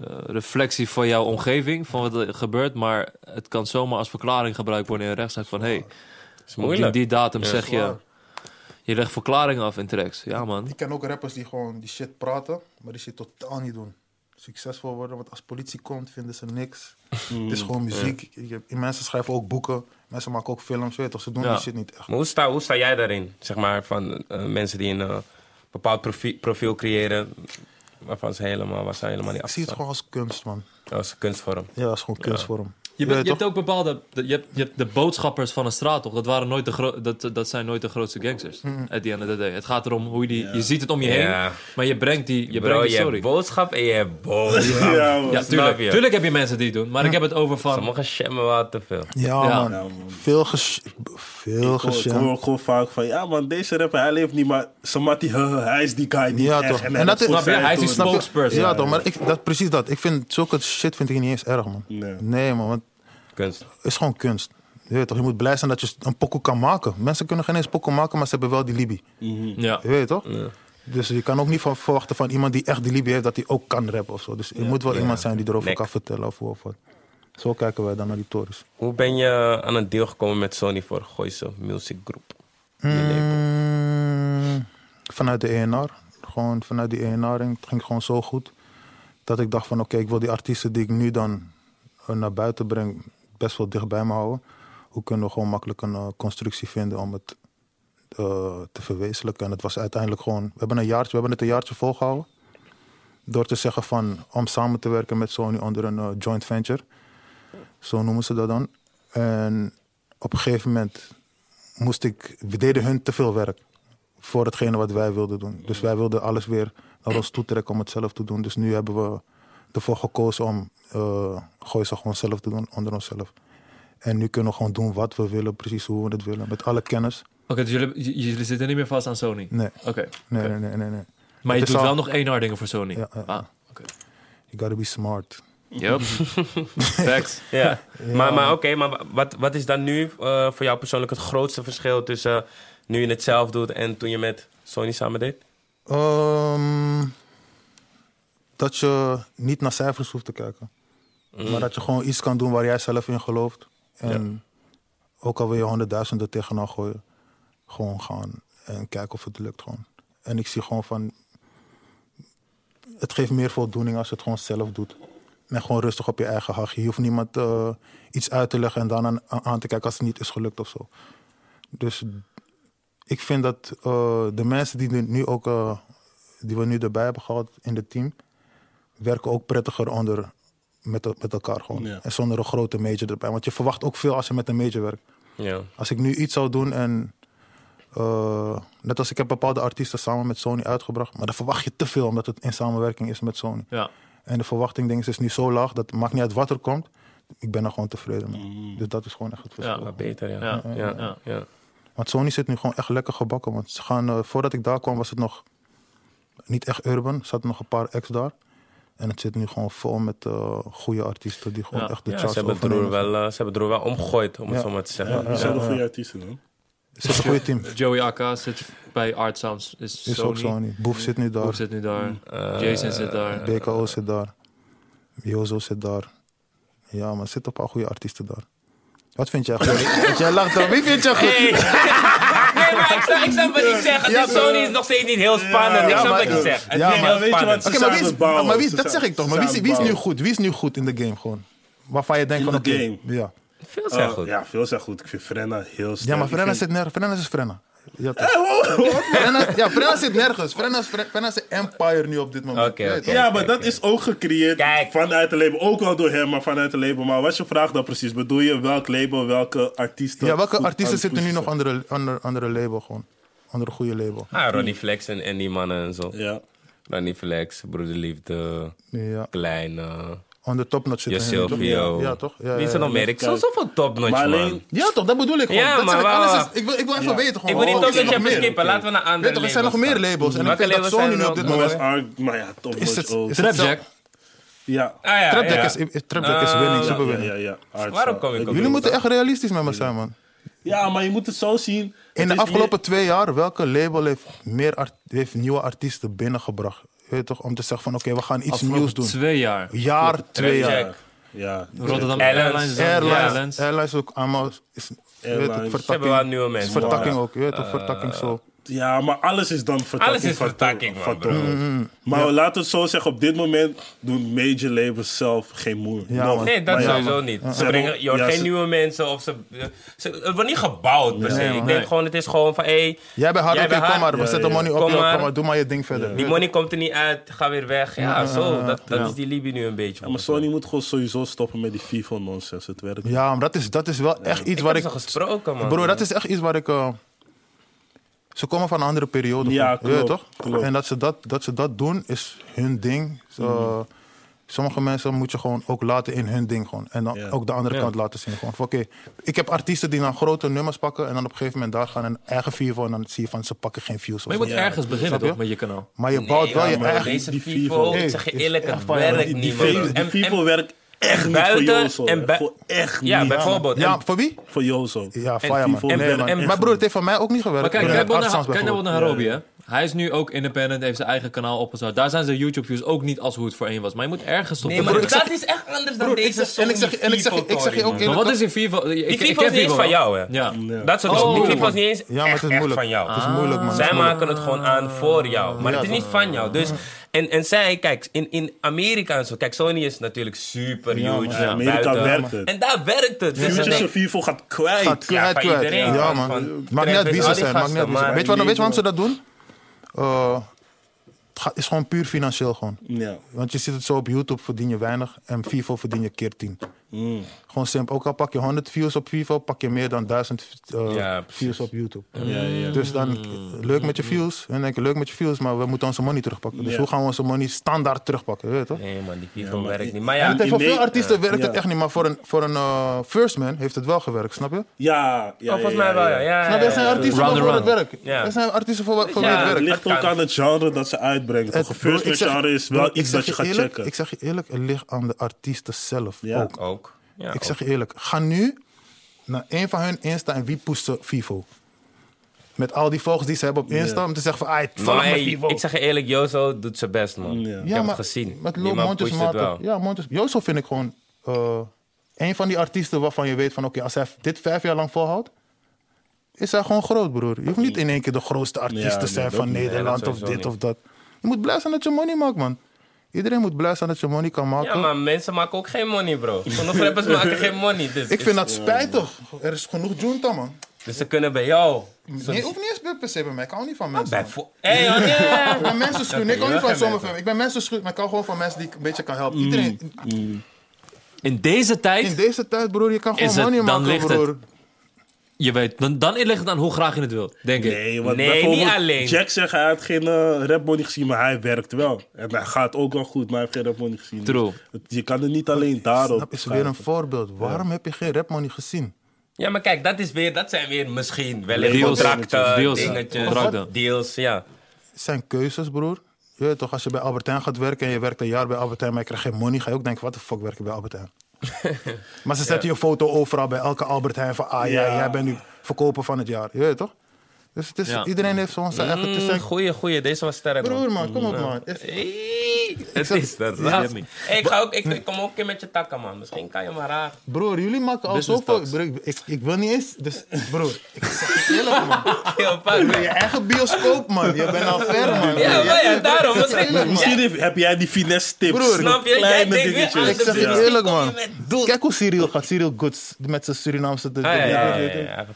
eh, reflectie van jouw omgeving, van wat er gebeurt. Maar het kan zomaar als verklaring gebruikt worden in een rechtszaak van, hé, hey, is op die, moeilijk. die datum Ja. zeg je, je legt verklaringen af in tracks. Ja, man. Ik ken ook rappers die gewoon die shit praten, maar die shit totaal niet doen. Succesvol worden, want als politie komt vinden ze niks. Mm. Het is gewoon muziek. Ik heb- mensen schrijven ook boeken, mensen maken ook films, weet je toch? Ze doen die shit niet echt. Maar hoe sta, hoe sta jij daarin? Zeg maar van eh, mensen die een eh, bepaald profiel, profiel creëren... waarvan ze helemaal, waar ze helemaal niet Ik zie het gewoon als kunst, man. Als een kunstvorm. Ja, is gewoon kunstvorm. Je, Ja, bent- je hebt ook bepaalde. de- Je hebt, je hebt de boodschappers van een straat, toch? Dat, waren nooit de gro- dat, dat zijn nooit de grootste gangsters. At the end of the day. Het gaat erom hoe je die. Je ziet het om je heen, Ja. maar je brengt die. Je Bro, brengt die je story. boodschap en je hebt boodschap. Ja, man. Ja, Snap tuurlijk, je? tuurlijk heb je mensen die het doen, maar ik heb het over van. Sommigen shammen wel te veel. Ja, Ja. man. Ja, man. Veel gesh... Veel Ik hoor, ik hoor ook gewoon vaak van, ja man, deze rapper, hij leeft niet, maar Samati, huh, hij is die guy niet Ja, echt. toch. En, dat is- Snap je? Hij is die Snap je? spokesperson. Ja, toch. Maar ik, dat, precies dat. Ik vind zulke shit vind ik niet eens erg, man. Nee. Nee, man. Want Kunst. het is gewoon kunst. Je, weet toch? je moet blij zijn dat je een pokoe kan maken. Mensen kunnen geen eens pokoe maken, maar ze hebben wel die Libi. Ja. Je weet toch? Ja. Dus je kan ook niet van verwachten van iemand die echt die Libi heeft, dat hij ook kan rappen of zo. Dus er moet wel iemand zijn die erover Nek. kan vertellen of, of wat. Zo kijken wij dan naar die torens. Hoe ben je aan een deel gekomen met Sony voor Gooise Music Group? Mm, vanuit de ENR. Gewoon vanuit die ENR. En het ging gewoon zo goed. Dat ik dacht van oké, ik wil die artiesten die ik nu dan eh, naar buiten breng, best wel dicht bij me houden. Hoe kunnen we gewoon makkelijk een eh, constructie vinden om het eh, te verwezenlijken. En het was uiteindelijk gewoon, we hebben, een jaartje, we hebben het een jaartje volgehouden. Door te zeggen van, om samen te werken met Sony onder een eh, joint venture. Zo noemen ze dat dan. En op een gegeven moment moest ik, we deden hun te veel werk voor hetgene wat wij wilden doen. Dus wij wilden alles weer naar ons toe trekken om het zelf te doen. Dus nu hebben we ervoor gekozen om uh, Gooise gewoon zelf te doen, onder onszelf. En nu kunnen we gewoon doen wat we willen, precies hoe we het willen, met alle kennis. Oké, dus jullie, jullie zitten niet meer vast aan Sony? Nee, Oké. nee, nee, nee, nee. nee. Maar je Het doet al- wel nog één dingen voor Sony? Ja. Ah, oké. You gotta be smart. Yup. Facts. Ja. Maar, maar oké, maar wat, wat is dan nu eh, voor jou persoonlijk het grootste verschil tussen eh, nu je het zelf doet en toen je met Sony samen deed? Ehm, dat je niet naar cijfers hoeft te kijken. Mm. Maar dat je gewoon iets kan doen waar jij zelf in gelooft. En ook al wil je honderdduizenden tegenaan gooien, gewoon gaan en kijken of het lukt gewoon. En ik zie gewoon van, het geeft meer voldoening als je het gewoon zelf doet. En gewoon rustig op je eigen hachje. Je hoeft niemand eh, iets uit te leggen en dan aan, aan te kijken als het niet is gelukt of zo. Dus ik vind dat eh, de mensen die nu, nu ook, eh, die we nu erbij hebben gehad in het team, werken ook prettiger onder met, met elkaar gewoon. Ja. En zonder een grote major erbij. Want je verwacht ook veel als je met een major werkt. Ja. Als ik nu iets zou doen en Eh, net als ik heb bepaalde artiesten samen met Sony uitgebracht. Maar dan verwacht je te veel, omdat het in samenwerking is met Sony. Ja. En de verwachting denk ik, is nu zo laag, dat het maakt niet uit wat er komt. Ik ben er gewoon tevreden mee. Dus dat is gewoon echt het verschil. Ja. Maar beter, ja. Ja, Ja. Want Sony zit nu gewoon echt lekker gebakken. Want ze gaan, eh, voordat ik daar kwam was het nog niet echt urban. Er zaten nog een paar acts daar. En het zit nu gewoon vol met eh, goede artiesten die gewoon Ja. echt de Ja, charts ze hebben, het overnemen. wel, eh, ze hebben het roer wel omgegooid, om het zo maar te zeggen. Zijn de goede artiesten dan? Het is een goede team. Joey Akka zit bij Art Sounds. Is, Is Sony. ook Sony. Boef zit nu daar. Boef zit nu daar. Eh, Jason zit daar. BKO zit daar. Jozo zit daar. Ja, maar er zitten een paar goede artiesten daar. Wat vind jij goed? Jij lacht dan. Wie vind jij goed? Hey. maar ik snap, ik snap wat je zegt. Ja, Dit Sony is nog steeds niet heel spannend. ik snap maar- wat je zegt. Het Ja, is niet maar heel weet je spannend. wat Oké, maar wie is, maar wie, dat zeg ik toch. Maar wie is, wie is nu goed? Wie is nu goed in de game gewoon? Waarvan je denkt In van de oké. game? Ja. Veel zijn Oh, goed. ja, veel zijn goed. Ik vind Frenna heel sterk. ja, maar Frenna vind- zit nergens. Frenna is Frenna. Ja, toch? Frenna, ja, Frenna zit nergens. Frenna is, is empire nu op dit moment. Oké, oké. Ja, maar dat is ook gecreëerd Kijk. vanuit de label. Ook wel door hem, maar vanuit de label. Maar wat je vraagt dan precies? Bedoel je welk label, welke artiesten? Ja, welke goed artiesten aan zitten nu nog andere, andere, andere label gewoon? Andere goede label. Ah, Ronnie Flex en, en die mannen en zo. zijn? Ja. Ronnie Flex, Broederliefde, Ja. Klein, eh Onder topnotch Je zitten hun, toch? Silvio. Ja, toch? Ja, Wie is er nog meer? Ik zoveel topnotch, Maar man. alleen- Ja, toch? Dat bedoel ik gewoon. Ja, dat maar zeg ik. waar- Alles is, ik, wil, ik wil even Ja. weten gewoon. Ik wil niet Oh, topnotch meer. skippen. Laten we naar andere Weet toch, er zijn nog labels meer labels. En ik vind dat labels Sony nu op dit moment... Maar ja, top Is het- ook. is het- Trapjack. Ja. Ah, ja, Trapjack ja. is, is, Trapjack is Ah, winning, ja, super Ja, winning. Waarom kom ik op Jullie moeten echt realistisch met me zijn, man. Ja, maar je moet het zo zien. In de afgelopen twee jaar, welke label heeft, meer art- heeft nieuwe artiesten binnengebracht? Weet toch, om te zeggen van oké, we gaan iets Afgelopen nieuws doen. twee jaar. Jaar, twee jaar. Ja. Rotterdam Airlines. Airlines. dan- Airlines, ook allemaal. Is, weet het, Airlines. Ze hebben wel vertakking, nieuwe is mensen. vertakking ook. Je weet toch, vertakking zo. Ja, maar alles is dan vertakking. Alles is van vertakking, van Toro. Mm, Maar laten we het zo zeggen, op dit moment doen major labels zelf geen moer. Ja, Nog. man. Nee, dat Maar ja, sowieso maar- niet. Ze brengen, hebben- je hoort ja, geen ze- nieuwe mensen of ze, ze... Het wordt niet gebouwd per se. Nee, ik denk Nee. gewoon, het is gewoon van... Hey, Jij bent hard, oké, kom maar. We Ja, zetten ja. money op Kom maar. kom maar, doe maar je ding verder. die money komt er niet uit, ga weer weg. Ja, zo. Dat, dat is die Libi nu een beetje. Ja, maar Sony moet gewoon sowieso stoppen met die FIFA-nonsense. Het werkt niet. Ja, maar dat is, dat is wel echt iets ik waar heb ik... ze gesproken, man. Bro, dat is echt iets waar ik... ze komen van een andere periode. Ja, klopt, toch? klopt. En dat ze dat, dat ze dat doen, is hun ding. Zo, Sommige mensen moet je gewoon ook laten in hun ding gewoon. En dan Ja. ook de andere Ja. kant laten zien. Gewoon. Oké, ik heb artiesten die dan grote nummers pakken... en dan op een gegeven moment daar gaan een eigen vivo... en dan zie je van, ze pakken geen views. Maar je moet ergens beginnen toch met je kanaal. Maar je bouwt wel je eigen... Deze Vivo, ik zeg je eerlijk, het werkt niet, die. Vivo- werkt echt niet buiten- voor Jozo. en bui- Voor echt Ja, niet. bijvoorbeeld. Ja, voor wie? Voor Jozo. Ja, En fire man. Vivo En- Maar broer, het heeft van mij ook niet gewerkt. Maar kijk, kijk bijvoorbeeld naar, kijk naar bijvoorbeeld. bijvoorbeeld naar Harobi, hè. Hij is nu ook independent, heeft zijn eigen kanaal opgezet. Daar zijn zijn YouTube-views ook niet als hoe het voorheen was. Maar je moet ergens toch... Nee, maar dat is echt anders dan deze zeg- en ik zeg- en ik zeg- ik zeg je ook maar wat is in FIFA? Ik, Die ik FIFA ken is niet eens FIFA van wel. jou, hè? Ja. Ja. Dat soort Oh. Die FIFA is niet eens Ja, maar echt, het is echt moeilijk. van jou. Het is moeilijk, man. Zij maken het gewoon aan voor jou. Maar Ja, het is niet van jou. Dus, en, en zij, kijk, in, in Amerika en zo. Kijk, Sony is natuurlijk super Ja, huge. Ja, Amerika buiten. werkt het. En daar werkt het. Dus dan Futures denk Vivo gaat kwijt. Gaat kwijt, van kwijt. iedereen, Ja, man. van Maakt niet uit wie ze zijn. Maakt die niet uit Weet je waarom, weet je waarom ze dat doen? Eh, het ga- is gewoon puur financieel gewoon. Ja. Want je ziet het zo op YouTube verdien je weinig en Vivo verdien je keer 10. Mm. Gewoon simpel. Ook al pak je 100 views op Vivo, pak je meer dan 1000 eh, Ja, views op YouTube. Ja, ja. Dus dan, leuk met je views. En denk je, leuk met je views, maar we moeten onze money terugpakken. Dus Ja. hoe gaan we onze money standaard terugpakken, weet je toch? Nee, man, die FIFA maar werkt niet. Maar ja, het voor die veel artiesten werkt het echt niet, maar voor een, voor een eh, first man heeft het wel gewerkt, snap je? Ja, ja, oh, volgens mij wel, ja. ja, Snap je? Er zijn ja. artiesten voor het werk. Er zijn artiesten voor, voor het Het werkt. ligt ook aan het genre dat ze uitbrengen. Een first zeg- genre is wel iets dat je gaat checken. Ik zeg je eerlijk, het ligt aan de artiesten zelf Ja. ook. Ja, Ik zeg je eerlijk, ga nu naar een van hun Insta en wie poest ze Vivo? Met al die volgers die ze hebben op Insta, om te zeggen van, ah, volg Maar hey, ik zeg je eerlijk, Jozo doet zijn best, man. Ja. Ik heb het gezien. Met man Montes pusht het wel. Ja, Montes. Jozo vind ik gewoon eh, een van die artiesten waarvan je weet van, oké, als hij dit vijf jaar lang volhoudt, is hij gewoon groot, broer. Je hoeft niet in één keer de grootste artiest Ja, te zijn van. Nederland Nee, of dit of dat. Je moet blij zijn dat je money maakt, man. Iedereen moet blij zijn dat je money kan maken. Ja, maar mensen maken ook geen money, bro. Genoeg rappers maken geen money. Dus, Ik vind dat spijtig. Er is genoeg junta, man. dus ze kunnen bij jou. Nee, hoeft niet eens bij- per se bij mij. Ik hou niet van mensen. Bij man. vo- hey, oh. Ik ben mensen schuw. Nee, ik hou niet van zomerfilm. Ik ben mensen schuw, maar ik hou gewoon van mensen die ik een beetje kan helpen. Iedereen, In deze tijd, in deze tijd, broer, je kan gewoon money maken, het- broer. Je weet, dan, dan ligt het aan hoe graag je het wil, denk ik. Nee, want Nee, bijvoorbeeld niet alleen. Jack zegt hij had geen uh, rapmoney gezien, maar hij werkt wel. En hij gaat ook wel goed, maar hij heeft geen rapmoney gezien. True. Dus het- je kan er niet alleen daarop. Dat is weer een voorbeeld. Waarom heb je geen rapmoney gezien? Ja, maar kijk, dat, is weer, dat zijn weer misschien wellicht Deals. contracten, Deals. dingetjes, Contracten. deals, ja. Het zijn keuzes, broer. Je weet toch, als je bij Albertijn gaat werken en je werkt een jaar bij Albertijn, maar je krijgt geen money, ga je ook denken, wat de fuck werk ik bij Albertijn? maar ze zetten je foto overal bij elke Albertijn van, ah ja, jij bent nu verkoper van het jaar. Je weet toch? Dus het is, iedereen heeft zo'n eigen... Mm, goeie, goeie, deze was sterk. Broer, man, kom op, man. Hey, het is dat. Ja. Hey, ik, ga ook, ik, ik kom ook een keer met je takken, man. Misschien kan je maar raar. Broer, jullie maken al zoveel... Broer, ik, ik, ik wil niet eens... Dus, broer, ik zeg je eerlijk, man. Heel fijn. Je eigen bioscoop, man. Je bent al ver, man. Ja, maar ja, daarom. Misschien, heb- jij die finesse tips. Broer, snap je? Jij Kleine denkt weer. Ik zeg je Ja. eerlijk, man. Kijk hoe Cyril gaat. Cyril Goods met zijn Surinaamse... Ah, ja, ja, ja,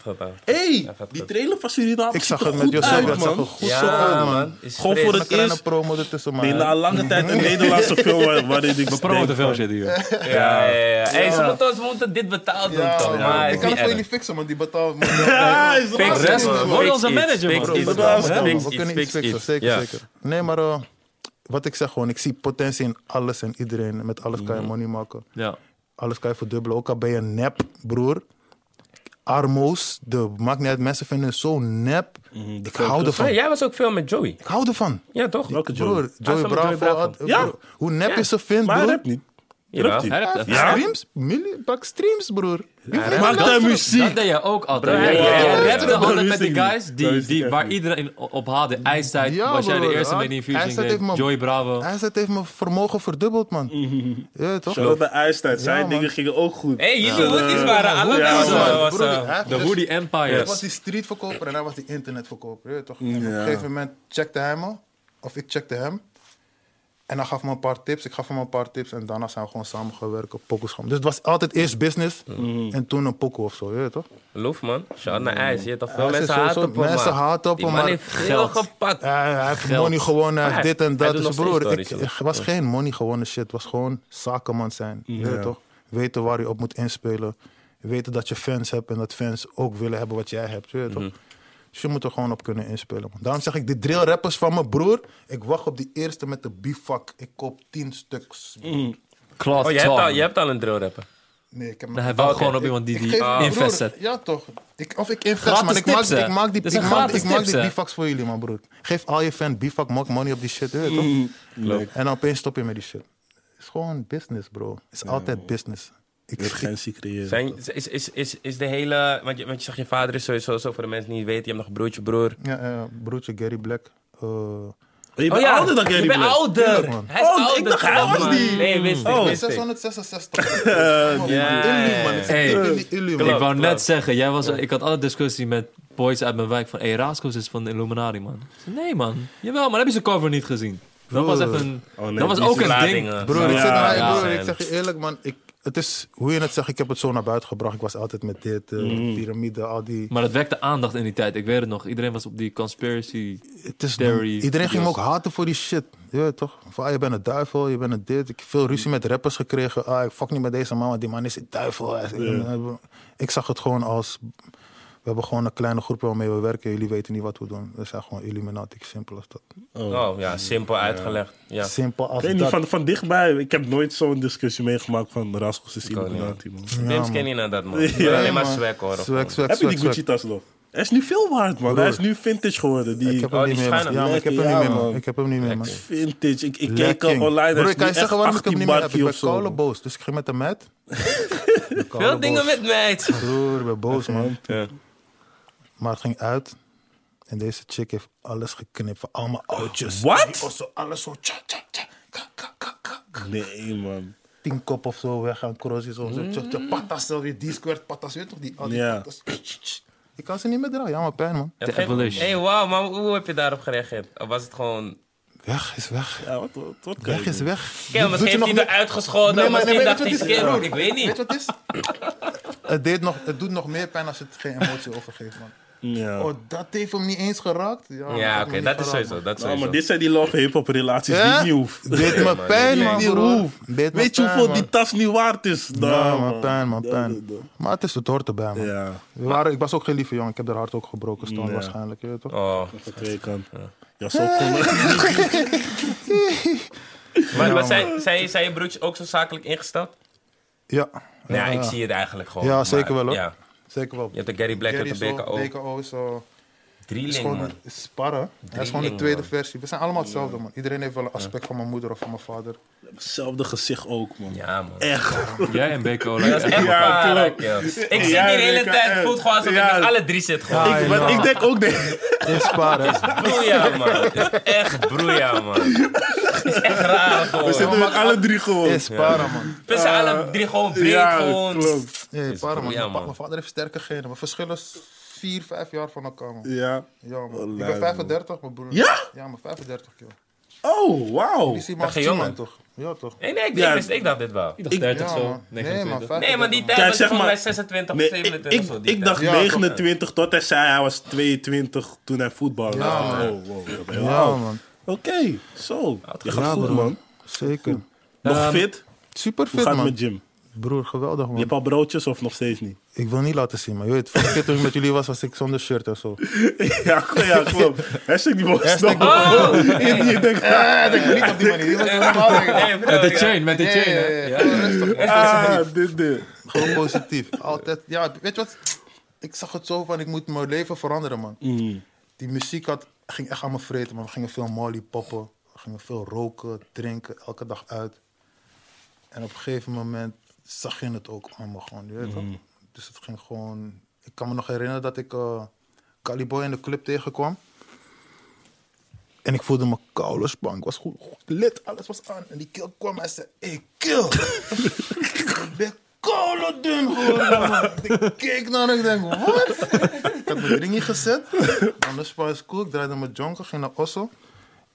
hey, die trailer van Suriname Ik zag het met uit, dat zag er goed zo uit, man. Is Gewoon voor Een het kleine eerst promo ertussen, man. lange tijd een Nederlandse film waar- waarin ik We promoten veel shit hier. Ja, ja, ja. Hey, ze moeten, ons- we moeten dit betaald doen, Ja, toch? Maar ik kan het voor jullie fixen, man. Die betaalt. Ja, is Fix. Word onze manager, man. We kunnen iets fix fixen, zeker, zeker. Nee, maar eh, wat ik zeg gewoon, ik zie potentie in alles en iedereen. Met alles kan je money maken. Ja. Alles kan je verdubbelen. Ook al ben je nep, broer. Armo's, de, maakt niet uit, mensen vinden het zo nep. ik hou Hey, ervan. jij was ook veel met Joey. Ik hou ervan. Ja, toch? Welke Joey? Broer, Joey Bravo. Joey Bravo. had- Ja. broer, Hoe nep Ja. je ze vindt, Maar hij broer. rapt niet. Hij? Hij even. Ja? Streams? Milli- Pak streams, broer. Je vindt Maakt het hij leuk. muziek? Dat deed je ook altijd. Jij- ja, ja, jij ja. rapte altijd met die guys die, die, waar iedereen op haalde. IJstijd Ja, was jij de eerste Ja, met die IJstijd me- Joey Bravo. Hij zegt, heeft mijn vermogen verdubbeld, man. Ja, toch? Shout-out naar IJstijd. Zijn man. dingen gingen ook goed. Hey, jullie hoodies waren Ja, hij heeft De dus- Hoodie Ik was die streetverkoper en hij was die internetverkoper. Ja, toch? Op Ja. een gegeven moment checkte hij me, of ik checkte hem. En hij gaf me een paar tips, ik gaf hem een paar tips en daarna zijn we gewoon samen gaan werken, pokoes. Dus het was altijd eerst business en toen een pokoe of zo, je weet toch? Loof, man. Shout naar IJs. Je toch veel mensen haten op hem, mensen op hem, maar heeft veel geld. gepakt. Hij, heeft Geld. money gewonnen, hij heeft Maar dit en dat. Dus broer, ik, was geen money gewonnen shit. Het was gewoon zakenman zijn, je weet Ja. toch? Weten waar je op moet inspelen. Weten dat je fans hebt en dat fans ook willen hebben wat jij hebt, je weet toch? Dus je moet er gewoon op kunnen inspelen. man. Daarom zeg ik, die drill rappers van mijn broer, ik wacht op die eerste met de bivak. Ik koop tien stuks. Cloth Oh, je hebt, al, je hebt al een drill rapper. Nee, ik heb Nee, Hij wou Oké. gewoon op iemand die die geef- broer, invest zet. Ja, toch. Ik, of ik invest, Gratis man. Ik tips, maak, hè? ik maak die, ik maak, ik die bivaks voor jullie, man, broer. Geef al je fan bivak, maak money op die shit, toch? Leuk. En dan opeens stop je met die shit. Het is gewoon business, bro. Het is altijd business. Ik, ik, Urgentie creëren. Zijn, is, is, is, is de hele... Want je, want je zegt, je vader is sowieso zo voor de mensen die niet weten. Je hebt nog een broertje, broer. ja, eh, broertje Gary Black. eh, Je bent ouder dan Gary Oh Je bent Black. ouder. Tuurlijk, man. Hij is Oh, ik ouder. dacht, hij was man. die. Nee, wist ik, Oh. wist ik. 666. ja, Illu, man. ja. Hey. illu- man. Ik wou net zeggen, jij was, ik had alle discussie met boys uit mijn wijk van... Hey, Raskos is van de Illuminati, man. Ik zei, Nee, man. Jawel, maar heb je zijn cover niet gezien? Dat was echt een... Oh, nee, dat was ook een ding. Broer, ik, Ja, zit ja, broer, man. ik zeg je eerlijk, man. Ik, het is, hoe je het zegt, ik heb het zo naar buiten gebracht. Ik was altijd met dit, eh, piramide, al die... Maar het wekte aandacht in die tijd. Ik weet het nog. Iedereen was op die conspiracy... Het is Theory iedereen ging me ook haten voor die shit. Je weet toch? Van, ah, je bent een duivel, je bent een dit. Ik heb veel ruzie met rappers gekregen. Ah, ik fuck niet met deze man, want die man is een duivel. Ik zag het gewoon als... We hebben gewoon een kleine groep waarmee we werken. Jullie weten niet wat we doen. We zijn gewoon Illuminati, simpel als dat. Oh ja, simpel uitgelegd. Ja. Simpel als Ik weet niet, dat. van, van dichtbij. Ik heb nooit zo'n discussie meegemaakt van Raskos is Illuminati, man. Vince ken je naar dat, man. Ja, Alleen maar swag, hoor. Swag, swag, Heb je die swag, Gucci tas nog? Hij is nu veel waard, man. Hij is nu vintage geworden. Die Ik heb Oh, hem die niet meer, man. Ja, ik heb hem Ja, niet meer, man. Ik heb hem niet meer, man. vintage. Ik, ik keek Lekking. al online. Broer, hij ik kan je zeggen waarom ik hem 18 niet meer heb. Ik ben of zo. koude boos. Dus ik ging met hem met. Veel dingen met meid. Broer, ik ben boos, man. Ja. Maar het ging uit. En deze chick heeft alles geknipt van allemaal oudjes. Wat? Alles zo. Tja, tja, tja. Ka, ka, ka, ka, ka. Nee, man. Tien kop of zo weg gaan crossen. Zo, zo. Tja, tja, patas, zo weer die square patas. Weet je toch? Die, al die Ja. patas. Ik kan ze niet meer draaien. Ja, maar pijn, man. Geef- Evolution. hey, wauw, maar hoe heb je daarop gereageerd? Of was het gewoon... Weg is weg. Ja, wat, wat, Weg je is weg. Kijk, Doet misschien je heeft hij eruit geschoten. Nee, maar- misschien nee, dacht weet je hij, ik weet niet. Weet je wat het is? het, deed nog, het doet nog meer pijn als het geen emotie overgeeft, man. Ja. Oh, dat heeft hem niet eens geraakt? Ja, Ja, oké, niet dat is sowieso. Dat is Nou, maar dit zijn die love hip-hop relaties die Ja? ik niet hoef. Deed me pijn, niet man, meer broer. hoef. Deed me Weet je pijn, hoeveel man. die tas nu waard is? Ja, man, pijn, man, pijn. Maar het is het hoort erbij, man. Ja, We waren, ik was ook geen lieve jongen. Ik heb haar hart ook gebroken staan Ja. waarschijnlijk. Je weet toch? Oh. van twee kanten. Ja, zo kon Maar, maar zijn, zijn, zijn je broertjes ook zo zakelijk ingesteld? Ja. Ja, ik zie het eigenlijk gewoon. Ja, zeker maar, wel, hoor. Ja. Zeker wel. Je hebt de Gary Black Gary uit de is zo- BKO. BKO is, is Drieling, gewoon man. een sparren. Hij is gewoon de Drieling, tweede man. versie. We zijn allemaal hetzelfde, man. Iedereen heeft wel een aspect van mijn moeder of van mijn vader. Hetzelfde gezicht ook, man. Ja, man. Echt. Jij en Beko. Dat is echt Ja, klopt. Ik zit hier de hele tijd, het voelt gewoon alsof ja. ik met alle drie zit gewoon. Ik, maar ik denk ook de... Is sparren. is- Broeia, man. Het is echt broeia, man. Is echt raar, We gewoon. zitten met alle drie gewoon. Is sparren, man. We zijn alle drie gewoon breed, ja, gewoon. klopt. Nee, Is sparren, man. Mijn pa- man. Mijn vader heeft sterke genen. We verschillen s- vier, vijf jaar van elkaar, man. Ja. Ja, man. Ik ben 35, mijn broer. Ja? Ja, maar 35, joh. Oh, wauw. Die is iemand geen jongen. man, toch? Ja, toch? Nee, nee, ik, Ja. ik, wist- ik dacht dit wel. Ik dacht 30 Ja, zo. man. Nee, man. 29. 35, Nee, maar die tijd Kijk, was zeg volgens maar- mij 26 of Nee, ik, 27 ik, of zo. die ik tijd. dacht Ja, 29 tot hij zei hij was 22 toen hij voetbalde. Ja, Oh, man. wow, wow, ja, man. Oké, zo. Je gaat Ja, goed, man. Zeker. Nog Ehm, fit? Super Hoe fit, gaat het man. met gym? Broer, geweldig, Je man. hebt al broodjes of nog steeds niet? Ik wil niet laten zien, man. Je weet, vorige keer toen ik met jullie was, was ik zonder shirt en zo. ja, klopt, ja, klopt. Hashtag die boys. Hashtag nog. Oh! Je denkt, Ah, denk niet op die manier. Die was Met de chain, met de Ja, chain. ja, hè? ja, ja. Gewoon rustig, echt ah, positief. dit, dit. Gewoon positief. Altijd. Ja, weet je wat? Ik zag het zo van, ik moet mijn leven veranderen, man. Mm. Die muziek had, ging echt aan me vreten, man. We gingen veel molly poppen. We gingen veel roken, drinken, elke dag uit. En op een gegeven moment zag je het ook me gewoon, je weet toch? Dus het ging gewoon... Ik kan me nog herinneren dat ik eh Caliboy in de club tegenkwam. En ik voelde me koude span. Ik was goed, goed lid, alles was aan. En die kill kwam en zei, hey kill. ik ben koude dun geworden, man. Ik keek naar en ik denk, wat? Ik had mijn dringie gezet. En de span is cool. Ik draaide mijn jonker, ging naar Osso.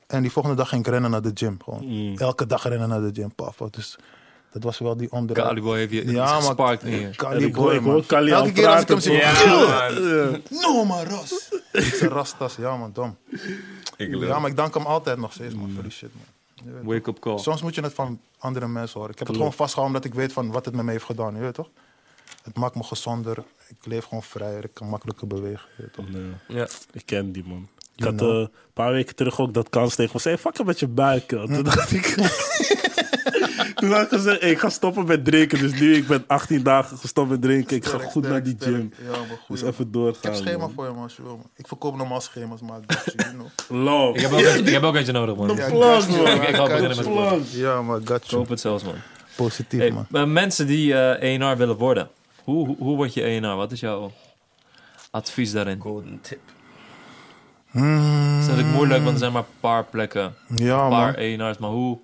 En die volgende dag ging ik rennen naar de gym. Gewoon. Elke dag rennen naar de gym. Paf. Dus dat was wel die omdraai. Caliboy heeft je Ja, maar- gesparkt in je. Caliboy, hoor, ik hoor man. Elke keer als ik hem zie, Ja. No, maar ras. Zei rastas, ja man, dom. Ik Ja, maar ik dank hem altijd nog steeds, man, voor die shit, man. Je weet Wake up call. Soms moet je het van andere mensen horen. Ik heb het gewoon vastgehouden omdat ik weet van wat het met me heeft gedaan, je weet toch? Het maakt me gezonder. Ik leef gewoon vrijer. Ik kan makkelijker bewegen, toch? Nee, Ja. ik ken die, man. Ik had eh, een paar weken terug ook dat kans tegen me. Zei, fuck met je buik. joh. Toen dacht ik... Toen had ik gezegd, ik ga stoppen met drinken. Dus nu, ik ben 18 dagen gestopt met drinken. Ik ga Sterk, goed naar die sterk, gym. Ja, maar goed. Dus even Ik doorgaan. heb schema man. voor je, man. als je wil, man. Ik verkoop normaal schema's, maar ik you, know. Love. Ik heb ook, eentje- ik heb ook eentje nodig, man. De Ja, man. Ik- ik ga beginnen met plug. Ja, maar got Ik you. hoop het zelfs, man. Positief, Hey, man. maar mensen die eh ENR willen worden, hoe, hoe, hoe word je ENR? Wat is jouw advies daarin? Golden tip. Hmm, Het is natuurlijk moeilijk, want er zijn maar een paar plekken, ja, een paar. ENR's. Maar hoe...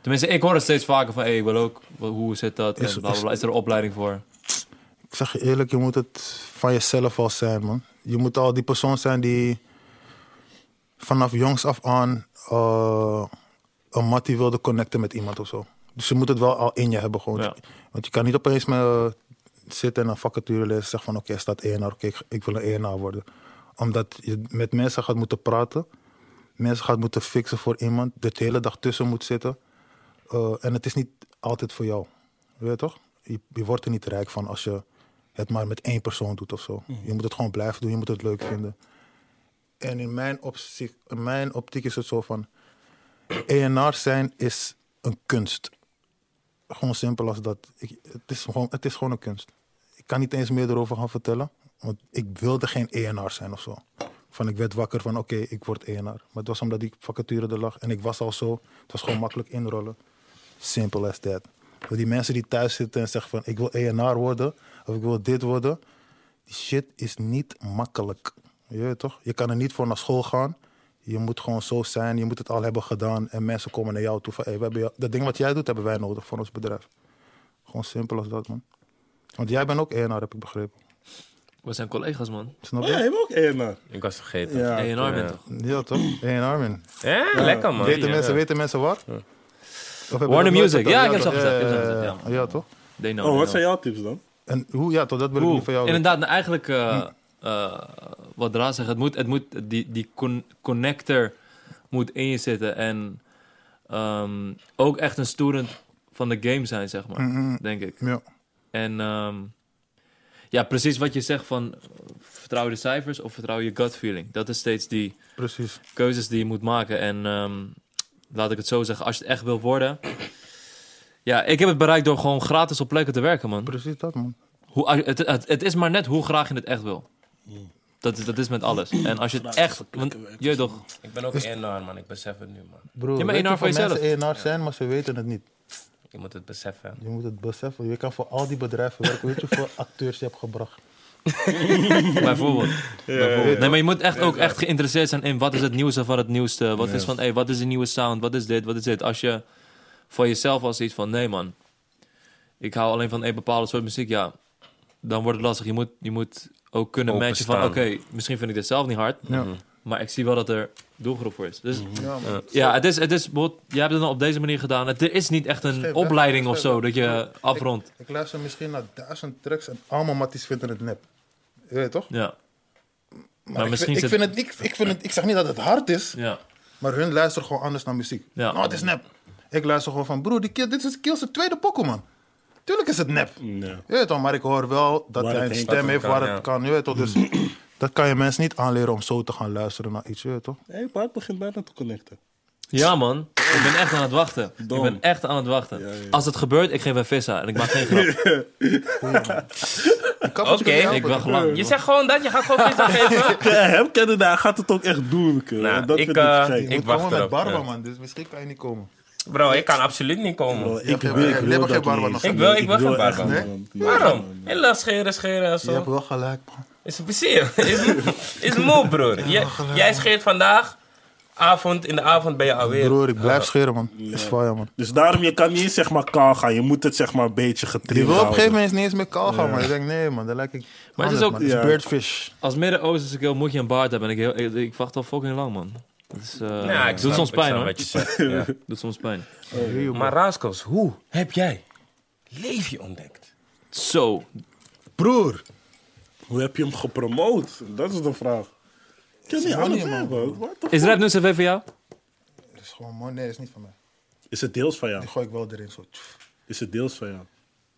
Tenminste, ik hoor het steeds vaker van, hey, ik wil ook, hoe zit dat? Is- En bla, bla, bla. Is er een opleiding voor? Ik zeg je eerlijk, je moet het van jezelf al zijn, man. Je moet al die persoon zijn die vanaf jongs af aan eh, een mattie wilde connecten met iemand of zo. Dus je moet het wel al in je hebben gewoon. Ja. Want je kan niet opeens met, zitten en een vacature lezen en zeggen van oké, er staat ENR, oké, ik, ik wil een ENR worden. Omdat je met mensen gaat moeten praten, mensen gaat moeten fixen voor iemand, de hele dag tussen moet zitten. Eh, en het is niet altijd voor jou. Weet je toch? Je, je wordt er niet rijk van als je het maar met één persoon doet of zo. Je moet het gewoon blijven doen, je moet het leuk vinden. En in mijn, in mijn optiek is het zo van... ENR zijn is een kunst. Gewoon simpel als dat. Ik, het, is gewoon, het is gewoon een kunst. Kan niet eens meer erover gaan vertellen. Want ik wilde geen ENR zijn of zo. Van ik werd wakker van oké, ik word ENR. Maar het was omdat die vacature er lag. En ik was al zo. Het was gewoon makkelijk inrollen. Simple as that. Voor die mensen die thuis zitten en zeggen van ik wil ENR worden. Of ik wil dit worden. Die shit is niet makkelijk. Je weet toch? Je kan er niet voor naar school gaan. Je moet gewoon zo zijn. Je moet het al hebben gedaan. En mensen komen naar jou toe van... Hey, we hebben dat ding wat jij doet, hebben wij nodig voor ons bedrijf. Gewoon simpel als dat, man. Want jij bent ook ENR, heb ik begrepen. We zijn collega's, man. Snap Oh, ja, je? hebt ook ENR. Ik was vergeten. Ja. ENR bent toch? Ja, toch? ENR, man. Ja, lekker man. Weten, Ja. mensen, weten mensen wat? Warner Music. Ja, ik heb toch? zo gezegd, Ja, ja, ja. ja, toch? They know, Oh, they wat know. zijn jouw tips dan? En hoe? Ja, toch? Dat wil ik niet van jou. Inderdaad, nou, eigenlijk... eh, eh, wat Dra zegt, het moet, het moet, die, die con- connector moet in je zitten. En ehm, ook echt een student van de game zijn, zeg maar. Mhm. Denk ik. Ja. En ehm, ja, precies wat je zegt van vertrouw je de cijfers of vertrouw je gut feeling. Dat is steeds die Precies. keuzes die je moet maken. En ehm, laat ik het zo zeggen, als je het echt wil worden. Ja, ik heb het bereikt door gewoon gratis op plekken te werken, man. Precies dat, man. Hoe, je- het, het, het is maar net hoe graag je het echt wil. Dat is, dat is met alles. En als je het echt... Want, je toch... Ik ben ook enorm, man. Ik besef het nu, man. Bro, Ja, maar je voor jezelf. mensen ENR zijn, maar ze weten het niet. Je moet het beseffen. Je moet het beseffen. Je kan voor al die bedrijven werken. Weet je hoeveel acteurs je hebt gebracht? Bijvoorbeeld. Bijvoorbeeld. Nee, maar je moet echt ook echt geïnteresseerd zijn in wat is het nieuwste van het nieuwste. Wat is van, hey, wat is de nieuwe sound? Wat is dit? Wat is dit? Als je voor jezelf al zoiets van, nee man, ik hou alleen van een bepaalde soort muziek, ja, dan wordt het lastig. Je moet, je moet ook kunnen matchen van, oké, misschien vind ik dit zelf niet hard, Ja. Maar ik zie wel dat er doelgroep voor is. Dus Ja, man. ja, het is, het is, jij hebt het dan op deze manier gedaan. Het, er is niet echt een opleiding of zo weg. dat je afrondt. Ik luister misschien naar duizend tracks en allemaal matties vinden het nep. Je weet toch? Ja, Maar, ik, misschien vind, ik, vind het, ik, ik, vind het, ik zeg niet dat het hard is, ja. maar hun luisteren gewoon anders naar muziek. Ja. Nou, het is nep. Ik luister gewoon van, broer, die kill, dit is Kills tweede pokoe, man. Tuurlijk is het nep. Ja. Je weet toch, maar ik hoor wel dat Waar hij een stem heeft kan, waar ja. het kan. Je weet toch, dus dat kan je mensen niet aanleren om zo te gaan luisteren naar iets, je toch? Hé, hey, Bart begint bijna te connecten. Ja, man. Ik ben echt aan het wachten. Dom. Ik ben echt aan het wachten. Ja, ja. Als het gebeurt, ik geef een vissa. En ik maak geen grap. Oké, ik wacht lang. Je zegt gewoon dat, je gaat gewoon visa geven. Ja, hem kennen daar gaat het ook echt doen. Nou, dat ik, vind eh, gek. Je Ik wacht komen met erop, Barba, ja. man, dus misschien kan je niet komen. Bro, ik kan absoluut niet komen. Bro, Je ik wil, geen- ik je wil dat geen barba nog. Ik wil- ik wil geen barba. Waarom? Heel scheren, scheren en Je zo. hebt wel gelijk, man. Is plezier. Is, is moe, broer. Jij, jij scheert vandaag. Avond, in de avond ben je alweer. Broer, ik blijf scheren, man. Is fire, man. Dus daarom, je kan niet eens zeg maar kaal gaan. Je moet het zeg maar een beetje Je getrimd wil op een gegeven moment niet eens meer kaal gaan, maar ik denk, nee, man, dan lijkt ik Maar het is ook- man. Het is ja. birdfish. Als Midden-Oosterse moet je een baard hebben. En ik, heel, ik, ik wacht al fucking lang, man. Dat is, eh, Ja, ik doet snap- soms pijn, hoor. Ja. Doet soms pijn. Maar Raskos, hoe heb jij Levi ontdekt? Zo. Broer, Hoe heb je hem gepromoot? Dat is de vraag. Ik ken niet alles, the Is Rap TV voor jou? dat is gewoon mooi. Nee, dat is niet van mij. Is het deels van jou? Die gooi ik wel erin, zo. Is het deels van jou?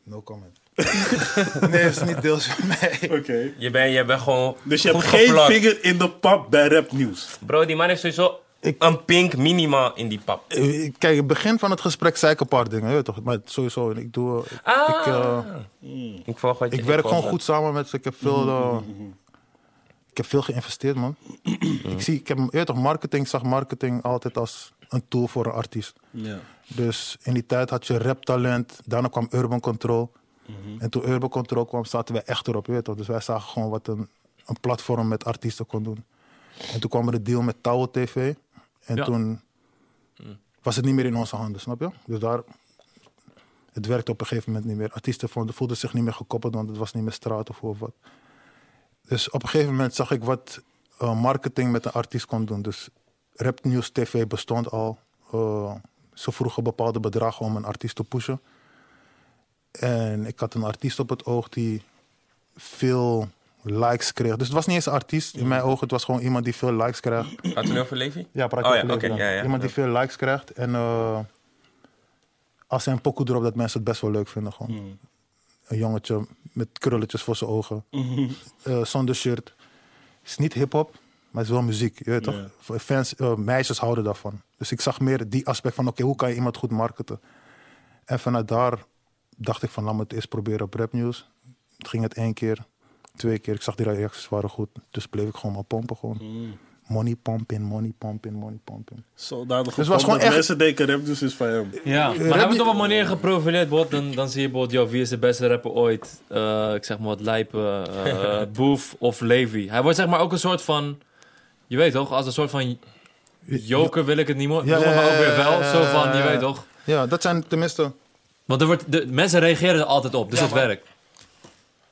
No comment. Nee, dat is niet deels van mij. Oké. Je bent je bent gewoon. Dus je hebt geen geplakt. vinger in de pap bij Rap Nieuws. Bro, die man heeft sowieso Ik- een pink minimaal in die pap. Eh, Kijk, het begin van het gesprek zei ik een paar dingen, weet toch? Maar sowieso, ik doe... Ik, Ah. ik, eh, Ik volg wat je ik werk gewoon goed samen met ze. Ik heb veel... eh, ik heb veel geïnvesteerd, man. ik zie, ik heb, je weet toch, marketing, zag marketing altijd als een tool voor een artiest. Ja. Dus in die tijd had je raptalent, daarna kwam Urban Control. En toen Urban Control kwam, zaten wij echt erop, je weet toch? Dus wij zagen gewoon wat een, een platform met artiesten kon doen. En toen kwam er de deal met Touwen TV. En Ja. toen was het niet meer in onze handen, snap je? Dus daar, het werkte op een gegeven moment niet meer. Artiesten vonden, voelden zich niet meer gekoppeld, want het was niet meer straat of of wat. Dus op een gegeven moment zag ik wat eh, marketing met een artiest kon doen. Dus Rap News TV bestond al. Eh, ze vroegen bepaalde bedragen om een artiest te pushen. En ik had een artiest op het oog die veel likes kreeg. Dus het was niet eens een artiest. In mijn ogen, het was gewoon iemand die veel likes. Gaat het nu over Levi? Ja, praat Oh je ja, over ja, ja. Iemand die veel likes krijgt. En eh, als hij een pokoe erop, dat mensen het best wel leuk vinden. Gewoon. Een jongetje met krulletjes voor zijn ogen. Eh, zonder shirt. Het is niet hip-hop, maar het is wel muziek. Je weet toch? Fans, eh, meisjes houden daarvan. Dus ik zag meer die aspect van: oké, hoe kan je iemand goed marketen? En vanuit daar dacht ik van: laat me het eerst proberen op Rap News. Het ging het één keer, twee keer. Ik zag die reacties waren goed. Dus bleef ik gewoon maar pompen. Gewoon. Money pumping, money pumping, money pumping. Zodanig Dus dus het was gewoon echt- mensen denken Rap Nieuws is van hem. Ja, maar Rap hij wordt niet- op een manier geprofileerd, bot. Dan, dan zie je bijvoorbeeld, yo, wie is de beste rapper ooit? Eh, ik zeg maar wat Lijpen, eh Boef of Levi. Hij wordt zeg maar ook een soort van, je weet toch, als een soort van joker wil ik het niet meer Ja, maar ook weer wel. ja, Zo van, je weet toch. Ja, dat zijn tenminste. Want er wordt, de, mensen reageren er altijd op, dus Ja, het maar- werkt.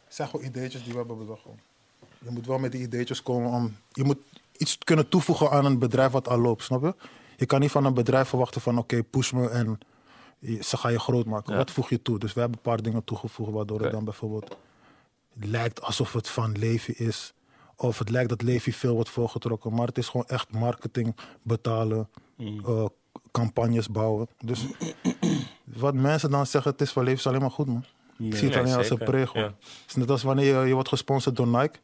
Het zijn gewoon ideetjes die we hebben bedacht. gewoon. Je moet wel met die ideetjes komen om. Je moet iets kunnen toevoegen aan een bedrijf wat al loopt, snap je? Je kan niet van een bedrijf verwachten van oké, push me en ze gaan je groot maken. Ja. Wat voeg je toe? Dus we hebben een paar dingen toegevoegd waardoor het dan bijvoorbeeld lijkt alsof het van leven is. Of het lijkt dat Levi veel wordt voorgetrokken. Maar het is gewoon echt marketing, betalen, eh, campagnes bouwen. Dus wat mensen dan zeggen, het is voor Levi is alleen maar goed, man. Ik zie het Nee, alleen als een pregel. Ja. Het is net als wanneer je, je wordt gesponsord door Nike.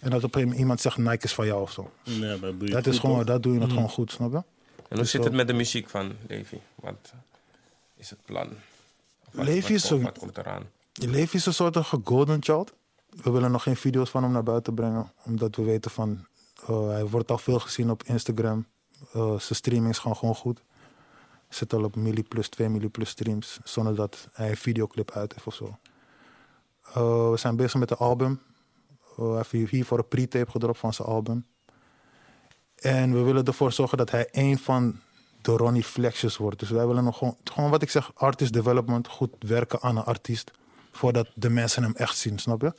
En dat op een iemand zegt Nike is van jou of zo. Nee, dat doe je Dat, is gewoon, dat doe je het gewoon goed, snap je? En hoe zit het met de muziek van Levi? Wat is het plan? Wat, Levi wat, is zo- wat komt eraan? Levi is een soort van golden child. We willen nog geen video's van hem naar buiten brengen. Omdat we weten van... eh, hij wordt al veel gezien op Instagram. Eh, zijn streamings gaan gewoon goed. Zit al op milli plus, 2 milli plus streams. Zonder dat hij een videoclip uit heeft of zo. Eh, we zijn bezig met een album. Eh, hij heeft hier- hiervoor een pre-tape gedropt van zijn album. En we willen ervoor zorgen dat hij een van de Ronnie Flexjes wordt. Dus wij willen nog gewoon, gewoon wat ik zeg, artist development, goed werken aan een artiest. Voordat de mensen hem echt zien, snap je?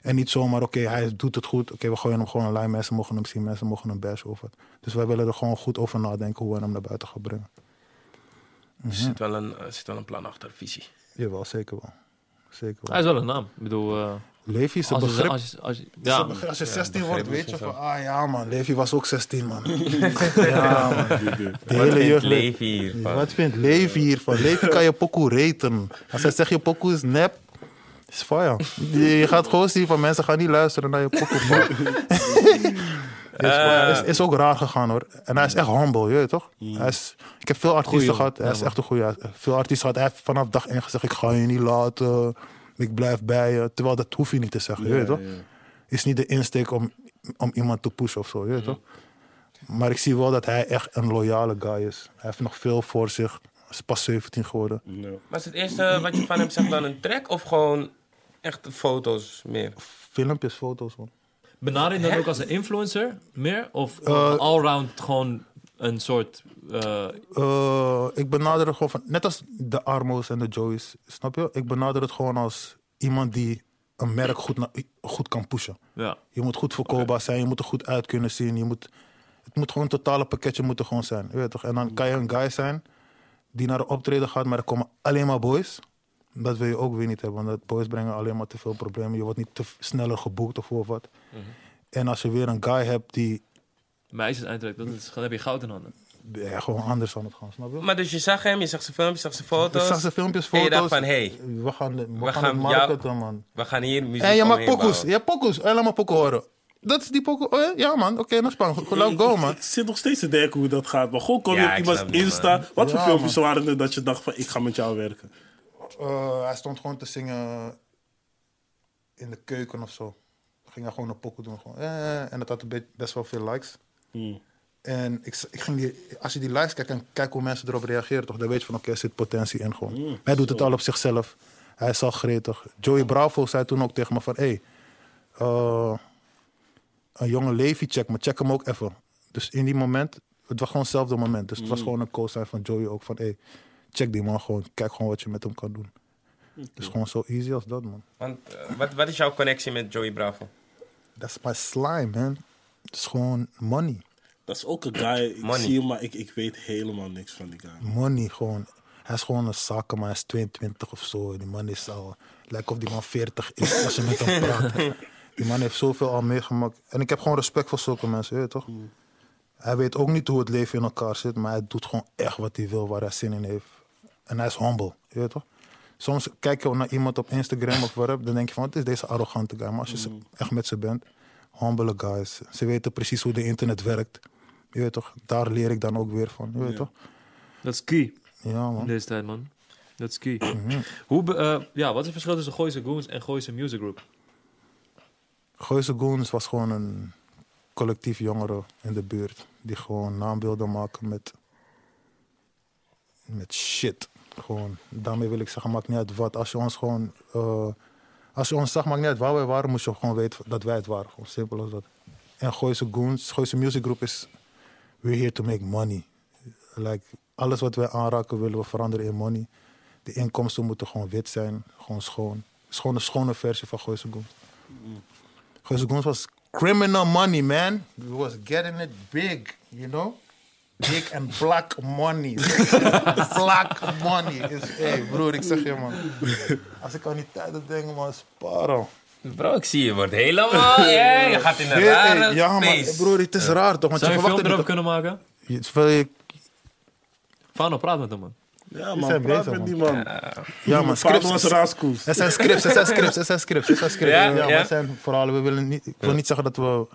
En niet zomaar, oké, hij doet het goed. Oké, we gooien hem gewoon online. Mensen mogen hem zien, mensen mogen hem bashen of wat. Dus wij willen er gewoon goed over nadenken hoe we hem naar buiten gaan brengen. Er zit, wel een, er zit wel een plan achter, visie. Jawel, zeker wel. Zeker wel. Hij is wel een naam. Ik bedoel, eh, Levi is een als, je, begrip. als, je, als je- Ja, als je 16 begrip wordt, weet je van, ah ja man, Levi was ook 16 man. ja man. De Wat hele vindt jeugd. Levi hiervan? Wat vindt Levi hiervan? Levi kan je pokoe reten. Als hij zegt je pokoe is nep, is fire. Je, je gaat gewoon zien van mensen gaan niet luisteren naar je pokoe. is, fire. is, ook raar gegaan hoor. En hij is echt humble, je weet toch? Hij is, ik heb veel artiesten Goeie gehad. Hij is echt een goede. Veel artiesten gehad. Hij heeft vanaf dag 1 gezegd: ik ga je niet laten. Ik blijf bij je. Terwijl dat hoef je niet te zeggen, je weet toch? Is niet de insteek om, om iemand te pushen of zo, je weet toch? Maar ik zie wel dat hij echt een loyale guy is. Hij heeft nog veel voor zich. Hij is pas 17 geworden. Was het eerste wat je van hem zegt dan een track of gewoon echt foto's meer? Filmpjes, foto's, man. Benader je dan ook als een influencer meer? Of Eh, allround gewoon een soort... eh, Eh, ik benader het gewoon van, net als de Armo's en de Joey's, snap je? Ik benader het gewoon als iemand die een merk goed, na- goed kan pushen. ja. Je moet goed verkoopbaar zijn, je moet er goed uit kunnen zien. Je moet, het moet gewoon een totale pakketje moeten gewoon zijn. Weet toch? En dan kan je een guy zijn die naar een optreden gaat, maar er komen alleen maar boys. Dat wil je ook weer niet hebben, want boys brengen alleen maar te veel problemen. Je wordt niet te sneller geboekt of voor wat. En als je weer een guy hebt die Meisjes dat is, dan heb je goud in handen. ja, gewoon anders aan het gaan, snap je? Maar dus je zag hem, je zag zijn filmpjes, je zag zijn foto's. Ik zag zijn filmpjes, En je foto's. dacht van, hey, we gaan, we we gaan, gaan het marketen, man. we gaan hier muziek En je maakt pokoes. bouwen. Je hebt pokoes. Laat maar pokoe horen. Dat is die pokoe. Oh, ja? ja, man. Oké, dan spannend. Laat go, man. Ik zit nog steeds te denken hoe dat gaat. Maar gewoon kom je Ja, op iemands Insta. man. Wat voor Ja, filmpjes waren er dat je dacht van ik ga met jou werken? Eh, hij stond gewoon te zingen in de keuken of zo. Ging hij gewoon een pokoe doen. Gewoon. Eh, en dat had best wel veel likes. Hmm. En ik, ik ging die, als je die likes kijkt en kijkt hoe mensen erop reageren, toch, dan weet je van oké, er zit potentie in gewoon. Mm, hij doet het al op zichzelf. Hij is al gretig. Joey Bravo zei toen ook tegen me van hé, hey, eh, een jonge Levi check me, check hem ook even. Dus in die moment, het was gewoon hetzelfde moment. Dus het was gewoon een co-sign van Joey ook van hé, hey, check die man gewoon, kijk gewoon wat je met hem kan doen. Dus gewoon zo easy als dat man. Want eh, wat, wat is jouw connectie met Joey Bravo? That's my slime man. Het is gewoon money. Dat is ook een guy. Ik Money. zie hem, maar ik, ik weet helemaal niks van die guy. money gewoon. Hij is gewoon een zakenman, hij is 22 of zo. Die man is al, lijkt of die man 40 is als je met hem praat. Die man heeft zoveel al meegemaakt. En ik heb gewoon respect voor zulke mensen, je weet toch? Hij weet ook niet hoe het leven in elkaar zit, maar hij doet gewoon echt wat hij wil, waar hij zin in heeft. En hij is humble, je weet toch? Soms kijk je naar iemand op Instagram of waarop, dan denk je van, wat is deze arrogante guy? Maar als je ze- echt met ze bent, humble guys. Ze weten precies hoe de internet werkt. Je weet toch? Daar leer ik dan ook weer van, je weet Ja. toch? Dat is key Ja, in man. deze tijd, man. Dat is key. Mhm. Hoe, eh, ja, wat is het verschil tussen Gooise Goons en Gooise Music Group? Gooise Goons was gewoon een collectief jongeren in de buurt. Die gewoon naam wilden maken met, met shit. Gewoon, daarmee wil ik zeggen, maakt niet uit wat. Als je ons gewoon, eh, als je ons zag, maakt niet uit waar wij waren, moest je gewoon weten dat wij het waren. Gewoon simpel als dat. En Gooise Goons, Gooise Music Group is, we're here to make money. Like, alles wat wij aanraken willen we veranderen in money. De inkomsten moeten gewoon wit zijn, gewoon schoon. Het is gewoon een schone versie van Gooise Goons. Because Goons was criminal money, man. We was getting it big, you know? Big and black money. black money. Is, hey broer, ik zeg je man. Als ik aan die tijden denk, man, sparen. Bro, ik zie je wordt helemaal... Ja, je gaat in een hey, rare ja, maar space. broer, het is raar toch? Want Zou je je film het niet. kunnen maken? Je- Fano, praat met hem, man. Ja, zijn man, praat bezig, met man. die man. Ja, man, Scripts. scripts. was raaskoes. Er zijn scripts, er zijn scripts, er zijn scripts, er zijn scripts. Ja, Ja, ja. maar het zijn verhalen. We willen niet, ik wil niet zeggen dat we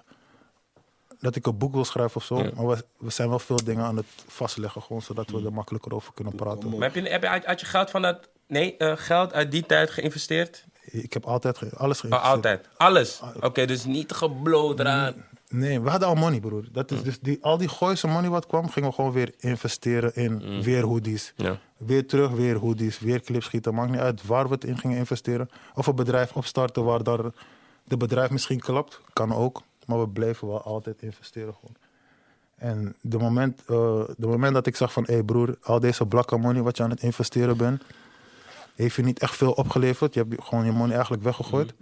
dat ik een boek wil schrijven of zo, maar we, we zijn wel veel dingen aan het vastleggen, gewoon zodat we er makkelijker over kunnen praten. Maar heb je, heb je uit, uit je geld van dat... Nee, eh, geld uit die tijd geïnvesteerd? Ik heb altijd ge- alles Oh, geïnvesteerd. altijd. Alles? Oké, dus niet gebloot eraan. Nee, we hadden al money, broer. Dat is dus die, al die Gooise money wat kwam, gingen we gewoon weer investeren in weer hoodies. Ja. Weer terug, weer hoodies, weer clips schieten. Maakt niet uit waar we het in gingen investeren. Of een bedrijf opstarten waar daar de bedrijf misschien klapt. Kan ook. Maar we blijven wel altijd investeren gewoon. En de moment, eh, de moment dat ik zag van... Hé hey broer, al deze blakke money wat je aan het investeren bent... heeft je niet echt veel opgeleverd. Je hebt gewoon je money eigenlijk weggegooid.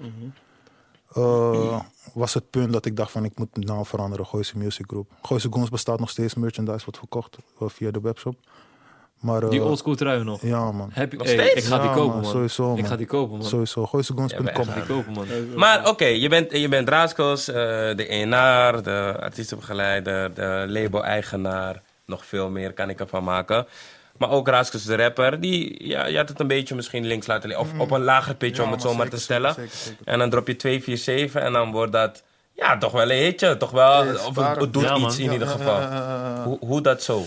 Eh, was het punt dat ik dacht van ik moet naam veranderen. Gooise Music Group. Gooise Goons bestaat nog steeds. Merchandise wordt verkocht eh, via de webshop. Maar, eh, Die oldschool truien nog. Ja man. Heb je, Nog hey, steeds? ik ga die Ja, kopen, man, man. sowieso, Ik man. ga die kopen, man. Sowieso. Gooisegoons.com. Ja, Ik ga die kopen, man. Maar oké, je bent, je bent Raaskos, eh, de ENR, de artiestenbegeleider, de label-eigenaar. Nog veel meer kan ik ervan maken. Maar ook Raaskos de rapper, die, ja, je had het een beetje misschien links laten liggen. Of op een lager pitch, Ja, om het zo maar te stellen. zeker, zeker, zeker. En dan drop je 247 en dan wordt dat, ja, toch wel een hitje. Toch wel, of het, doet Ja, iets in Ja, ieder geval. Hoe, hoe dat zo?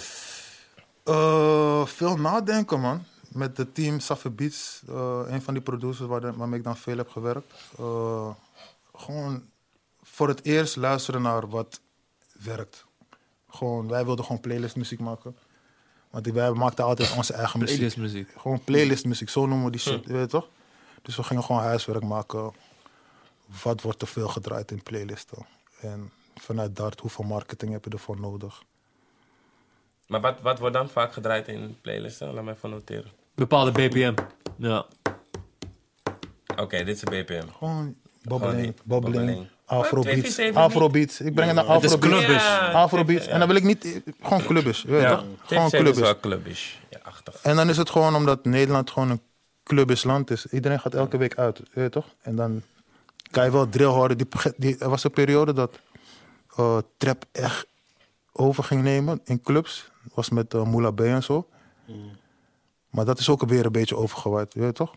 Eh, veel nadenken, man. Met het team Safi Beats, eh, een van die producers waar, waarmee ik dan veel heb gewerkt. Eh, gewoon voor het eerst luisteren naar wat werkt. Gewoon, wij wilden gewoon playlistmuziek maken. Want wij maakten altijd onze eigen muziek. Playlistmuziek. Gewoon playlistmuziek, zo noemen we die shit, weet je toch? Dus we gingen gewoon huiswerk maken. Wat wordt er veel gedraaid in playlisten? En vanuit daar, hoeveel marketing heb je ervoor nodig? Maar wat, wat wordt dan vaak gedraaid in playlisten? Laat me even noteren. Bepaalde BPM. Ja. Oké, dit is de BPM. Gewoon bobbeling, bobbeling, afrobeats, 247 afrobeats. Ik breng het naar Het is afrobeats. clubbish. Ja, Afrobeats. ja. En dan wil ik niet, gewoon clubbish, weet je Ja? Gewoon 247 is clubbish. wel clubbish. Ja, achtig. En dan is het gewoon omdat Nederland gewoon een clubbish land is. Iedereen gaat elke week uit, weet je toch? En dan kan je wel drill horen. Die, die, er was een periode dat eh, trap echt over ging nemen in clubs. Was met uh, Moula B en zo. Maar dat is ook weer een beetje overgewaaid, weet je toch?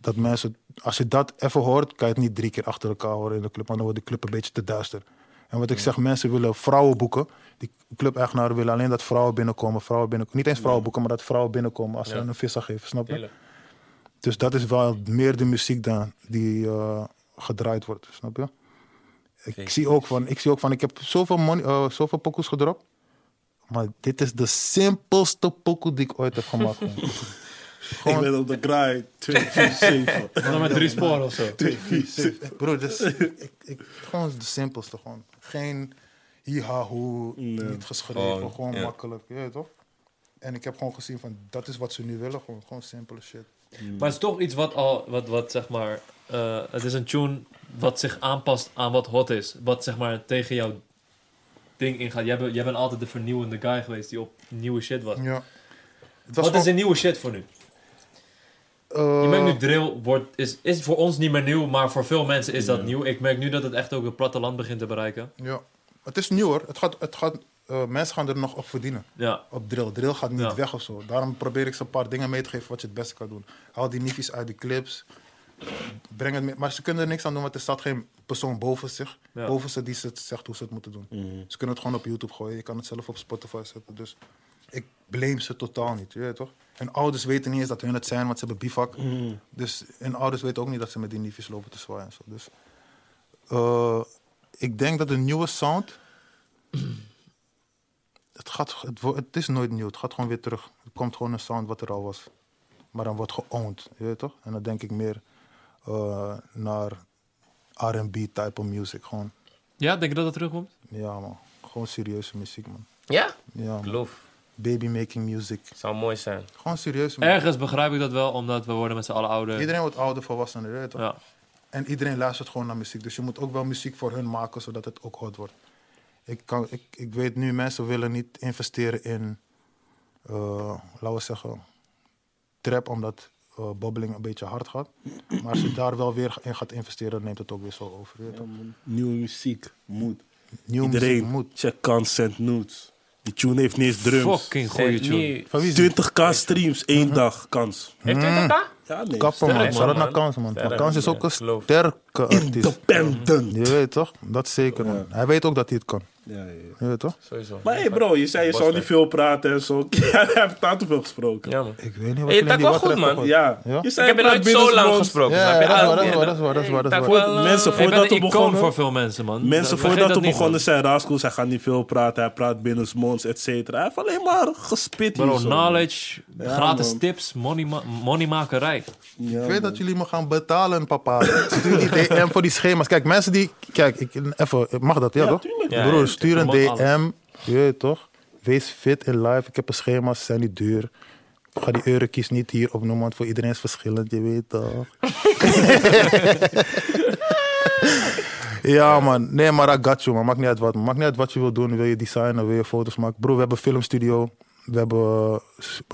Dat mensen, als je dat even hoort, kan je het niet drie keer achter elkaar horen in de club. Want dan wordt de club een beetje te duister. En wat ik zeg, mensen willen vrouwen boeken. Die club-eigenaren willen alleen dat vrouwen binnenkomen. Vrouwen binnenkomen. Niet eens vrouwen boeken, maar dat vrouwen binnenkomen als ze Ja. een visa geven, snap je? Dus dat is wel meer de muziek dan die eh, gedraaid wordt, snap je? Ik, zie ook van, ik zie ook van, ik heb zoveel, money, eh, zoveel pokoes gedropt. Maar dit is de simpelste pokoe die ik ooit heb gemaakt. man. Ik ben op de grind. 247. Dan met drie sporen of zo. 247. Bro, dus, ik, ik, gewoon de simpelste gewoon. Geen hiha hoe, niet geschreven, Gewoon, gewoon, ja. makkelijk, je weet toch? En ik heb gewoon gezien van, dat is wat ze nu willen, gewoon, gewoon simpele shit. Maar het is toch iets wat al, wat, wat zeg maar, eh, het is een tune wat zich aanpast aan wat hot is. Wat zeg maar tegen jouw ding ingaat. Jij, bent- jij bent altijd de vernieuwende guy geweest die op nieuwe shit was. Ja. Het was Wat is gewoon, een nieuwe shit voor nu? eh, Je merkt nu drill wordt, is, is voor ons niet meer nieuw, maar voor veel mensen is dat nieuw. Ik merk nu dat het echt ook het platteland begint te bereiken. Ja, het is nieuw hoor. Het gaat, het gaat, eh, mensen gaan er nog op verdienen. Ja, Op drill. Drill gaat niet Ja. weg of zo. Daarom probeer ik ze een paar dingen mee te geven wat je het beste kan doen. Haal die niefjes uit die clips. Breng het mee. Maar ze kunnen er niks aan doen, want er staat geen persoon boven zich. Ja. Boven ze die ze zegt hoe ze het moeten doen. Ze kunnen het gewoon op YouTube gooien. Je kan het zelf op Spotify zetten. Dus ik blame ze totaal niet. Je weet toch? En ouders weten niet eens dat hun het zijn, want ze hebben bivak. Dus, en ouders weten ook niet dat ze met die niefjes lopen te zwaaien. en Zo. Dus eh, ik denk dat de nieuwe sound. Het, gaat, het, is nooit nieuw. Het gaat gewoon weer terug. Er komt gewoon een sound wat er al was. Maar dan wordt geowned. Je weet toch? En dan denk ik meer eh, naar RB type of music. Gewoon, ja denk je dat het terugkomt? ja man. Gewoon serieuze muziek man. Ja? Ja man. Geloof. Baby making music. Zou mooi zijn. Gewoon serieus man. Ergens begrijp ik dat wel, omdat we worden met z'n allen ouder. Iedereen wordt ouder, volwassener. Weet toch? Ja. En iedereen luistert gewoon naar muziek. Dus je moet ook wel muziek voor hun maken, zodat het ook hot wordt. Ik, kan, ik, ik weet nu, mensen willen niet investeren in, eh, laten we zeggen, trap, omdat Bobbeling een beetje hard gaat. Maar als je daar wel weer in gaat investeren, dan neemt het ook weer zo over. toch? Nieuwe muziek, moet. Nieuwe Iedereen muziek moet. check kans, send nudes. Die tune heeft niet eens drums. Fucking goede tune. Nu- Van wie is die? 20k streams, één dag, kans. Heeft 20k? Ja, nee. Kappen man, shout man. naar Kans man. Maar Kans is ja, ook een sterke artiest. Independent. Je weet toch? Dat zeker man. Hij weet ook dat hij het kan. Ja, ja, ja. Je toch? Sowieso. Maar hey bro, je zei je zou niet veel praten en zo. Ja, hij heeft daar te veel gesproken. Ja, man. Ik weet niet wat Hey, je tak wel wat goed, man. Ja. Ja? Je Ik zei heb je praat nooit zo lang gesproken. Ja, je? dat is waar, dat is waar, dat is waar, dat is waar, dat is tak waar. wel, Mensen Ik voordat we begonnen. voor veel mensen, man. Mensen voordat dat we begonnen zei Raskoes, hij gaat niet veel praten, hij praat binnensmonds, et cetera. Hij heeft alleen maar gespit Bro, knowledge, gratis tips, money ma- moneymakerij. Ik weet dat jullie me gaan betalen, papa. Stuur die DM voor die schema's. Kijk, mensen die... Kijk, ik, even, mag dat? Ja, Ja, toch? tuurlijk. Stuur een. DM. Je weet toch? Wees fit in life. Ik heb een schema's, ze zijn niet duur. Ik ga die eurokies niet hier opnoemen, want voor iedereen is verschillend, je weet toch? ja, man. Nee, maar I got you, man. Maakt niet uit wat. Maakt niet uit wat je wil doen. Wil je designen, wil je foto's maken. Broer, we hebben een filmstudio. We hebben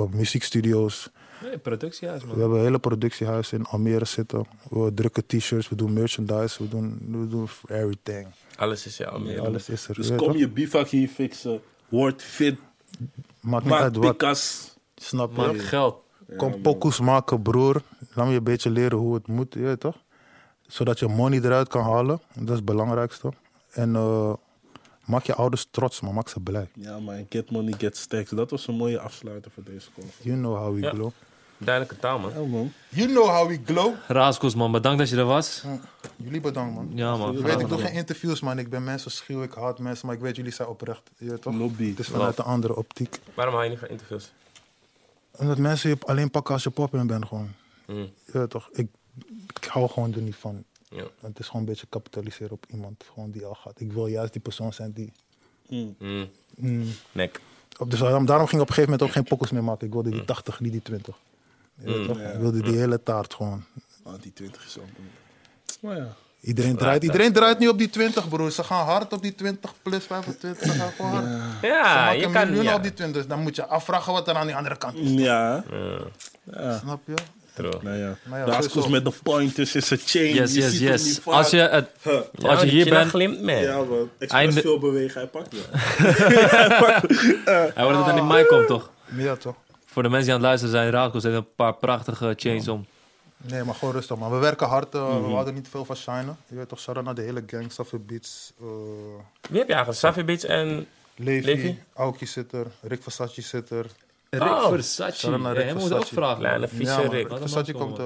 uh, muziekstudio's. Nee, productiehuis, We man. hebben een hele productiehuis in Almere zitten. We drukken t-shirts, we doen merchandise, we doen, we doen everything. Alles is ja al meer. Alles is er. Dus kom je bivak hier fixen, word fit, Maakt niet maak uit wat. pikas. Snap Maak je? geld. Kom pokoes maken, broer. Laat me je een beetje leren hoe het moet, je weet toch? Zodat je money eruit kan halen. Dat is het belangrijkste. En eh, maak je ouders trots, maar maak ze blij. Ja man, get money, get stacks. Dat was een mooie afsluiter voor deze conferentie. You know how we Ja. glow. Duidelijke taal, man. Ja man. You know how we glow. Raaskoes, man. Bedankt dat je er was. Jullie bedankt, man. Ja, man. Weet, ik doe geen interviews, man. Ik ben mensen schuw, ik haat mensen, maar ik weet, jullie zijn oprecht. Je toch? Lobby. Het is vanuit een andere optiek. Waarom hou je niet van interviews? Omdat mensen je alleen pakken als je pop-in bent, gewoon. Mm. Je weet toch? Ik, ik hou gewoon er niet van. Ja. Het is gewoon een beetje kapitaliseren op iemand gewoon die al gaat. Ik wil juist die persoon zijn die... Mm. Mm, Nek. op dus daarom, daarom ging ik op een gegeven moment ook geen pokkels meer maken. Ik wilde die 80, niet die 20. Je Mm. toch? Ja. Ik wilde die hele taart gewoon. Oh, die 20 is ook. Maar ja. Iedereen draait, iedereen draait nu op die 20, broer. Ze gaan hard op die 20 plus 25. Ze gaan gewoon hard. Ze Ja, maken je kan... miljoenen Ja. op die 20. Dan moet je afvragen wat er aan die andere kant is. Ja. Ja. Snap je? Nou ja. Maar ja, met de pointers is een chain. Yes, je yes, ziet hem yes. Als je, het, Huh. Ja, als je hier bent, glimt, man. Ja man, expres Einde- veel bewegen, hij pakt je. hij wordt het aan die mic komt, toch? Ja, toch? Voor de mensen die aan het luisteren zijn, Raaskoes heeft een paar prachtige chains om. Nee, maar gewoon rustig, man. We werken hard. eh, Mhm. We hadden niet veel van shinen. Je weet toch, shout naar de hele gang. Safi Beats, eh Wie heb je eigenlijk? Safi Beats en... Levi, Levi? Aoki zit er, Rick Versace zit er. Rick Oh. Versace. Naar Ja, Rick hij moet ook Versace. vragen. Kleine vieze ja, Rick. Rick Versace komt, eh,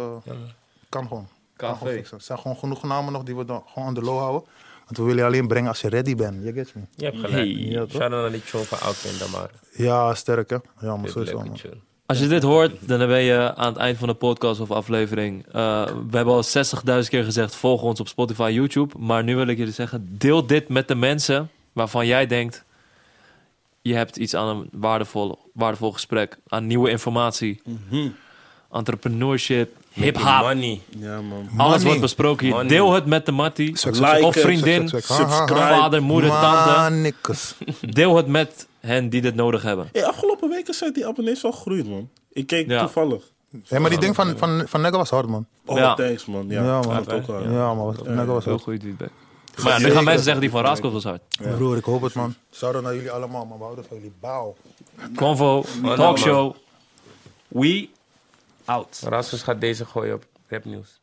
kan gewoon. Kan gewoon fixen. Er zijn gewoon genoeg namen nog die we dan gewoon aan de low houden. Want we willen je alleen brengen als je ready bent. Je gets me? Je hebt gelijk. Hey. Ja, toch? Shout-out naar die tune van Oud en Damar. Ja, sterk hè? Ja, maar sowieso man. Als je dit hoort, dan ben je aan het eind van de podcast of aflevering. Eh, we hebben al 60.000 keer gezegd: volg ons op Spotify, YouTube. Maar nu wil ik jullie zeggen: deel dit met de mensen waarvan jij denkt: je hebt iets aan een waardevol, waardevol gesprek, aan nieuwe informatie, entrepreneurship, hip hop. Money. Ja man. Alles Money. wordt besproken hier. Deel het met de mattie. Of vriendin, vader, moeder, tante. Deel het met hen die dit nodig hebben. Hey, afgelopen weken zijn die abonnees wel gegroeid man. Ik keek Ja. toevallig. Hé, maar die ding van, van, van Negga was hard man. Oh, Ja. thanks man. Ja, Ja, man. dat ook wel. Ja, maar Negga was Heel goede feedback. Maar ja, nu gaan mensen zeggen die van Raskos was hard. Broer, ik hoop het man. Shout-out naar jullie allemaal, man. We houden van jullie. Bauw. Convo, talkshow. We out. Rasmus gaat deze gooien op rapnieuws.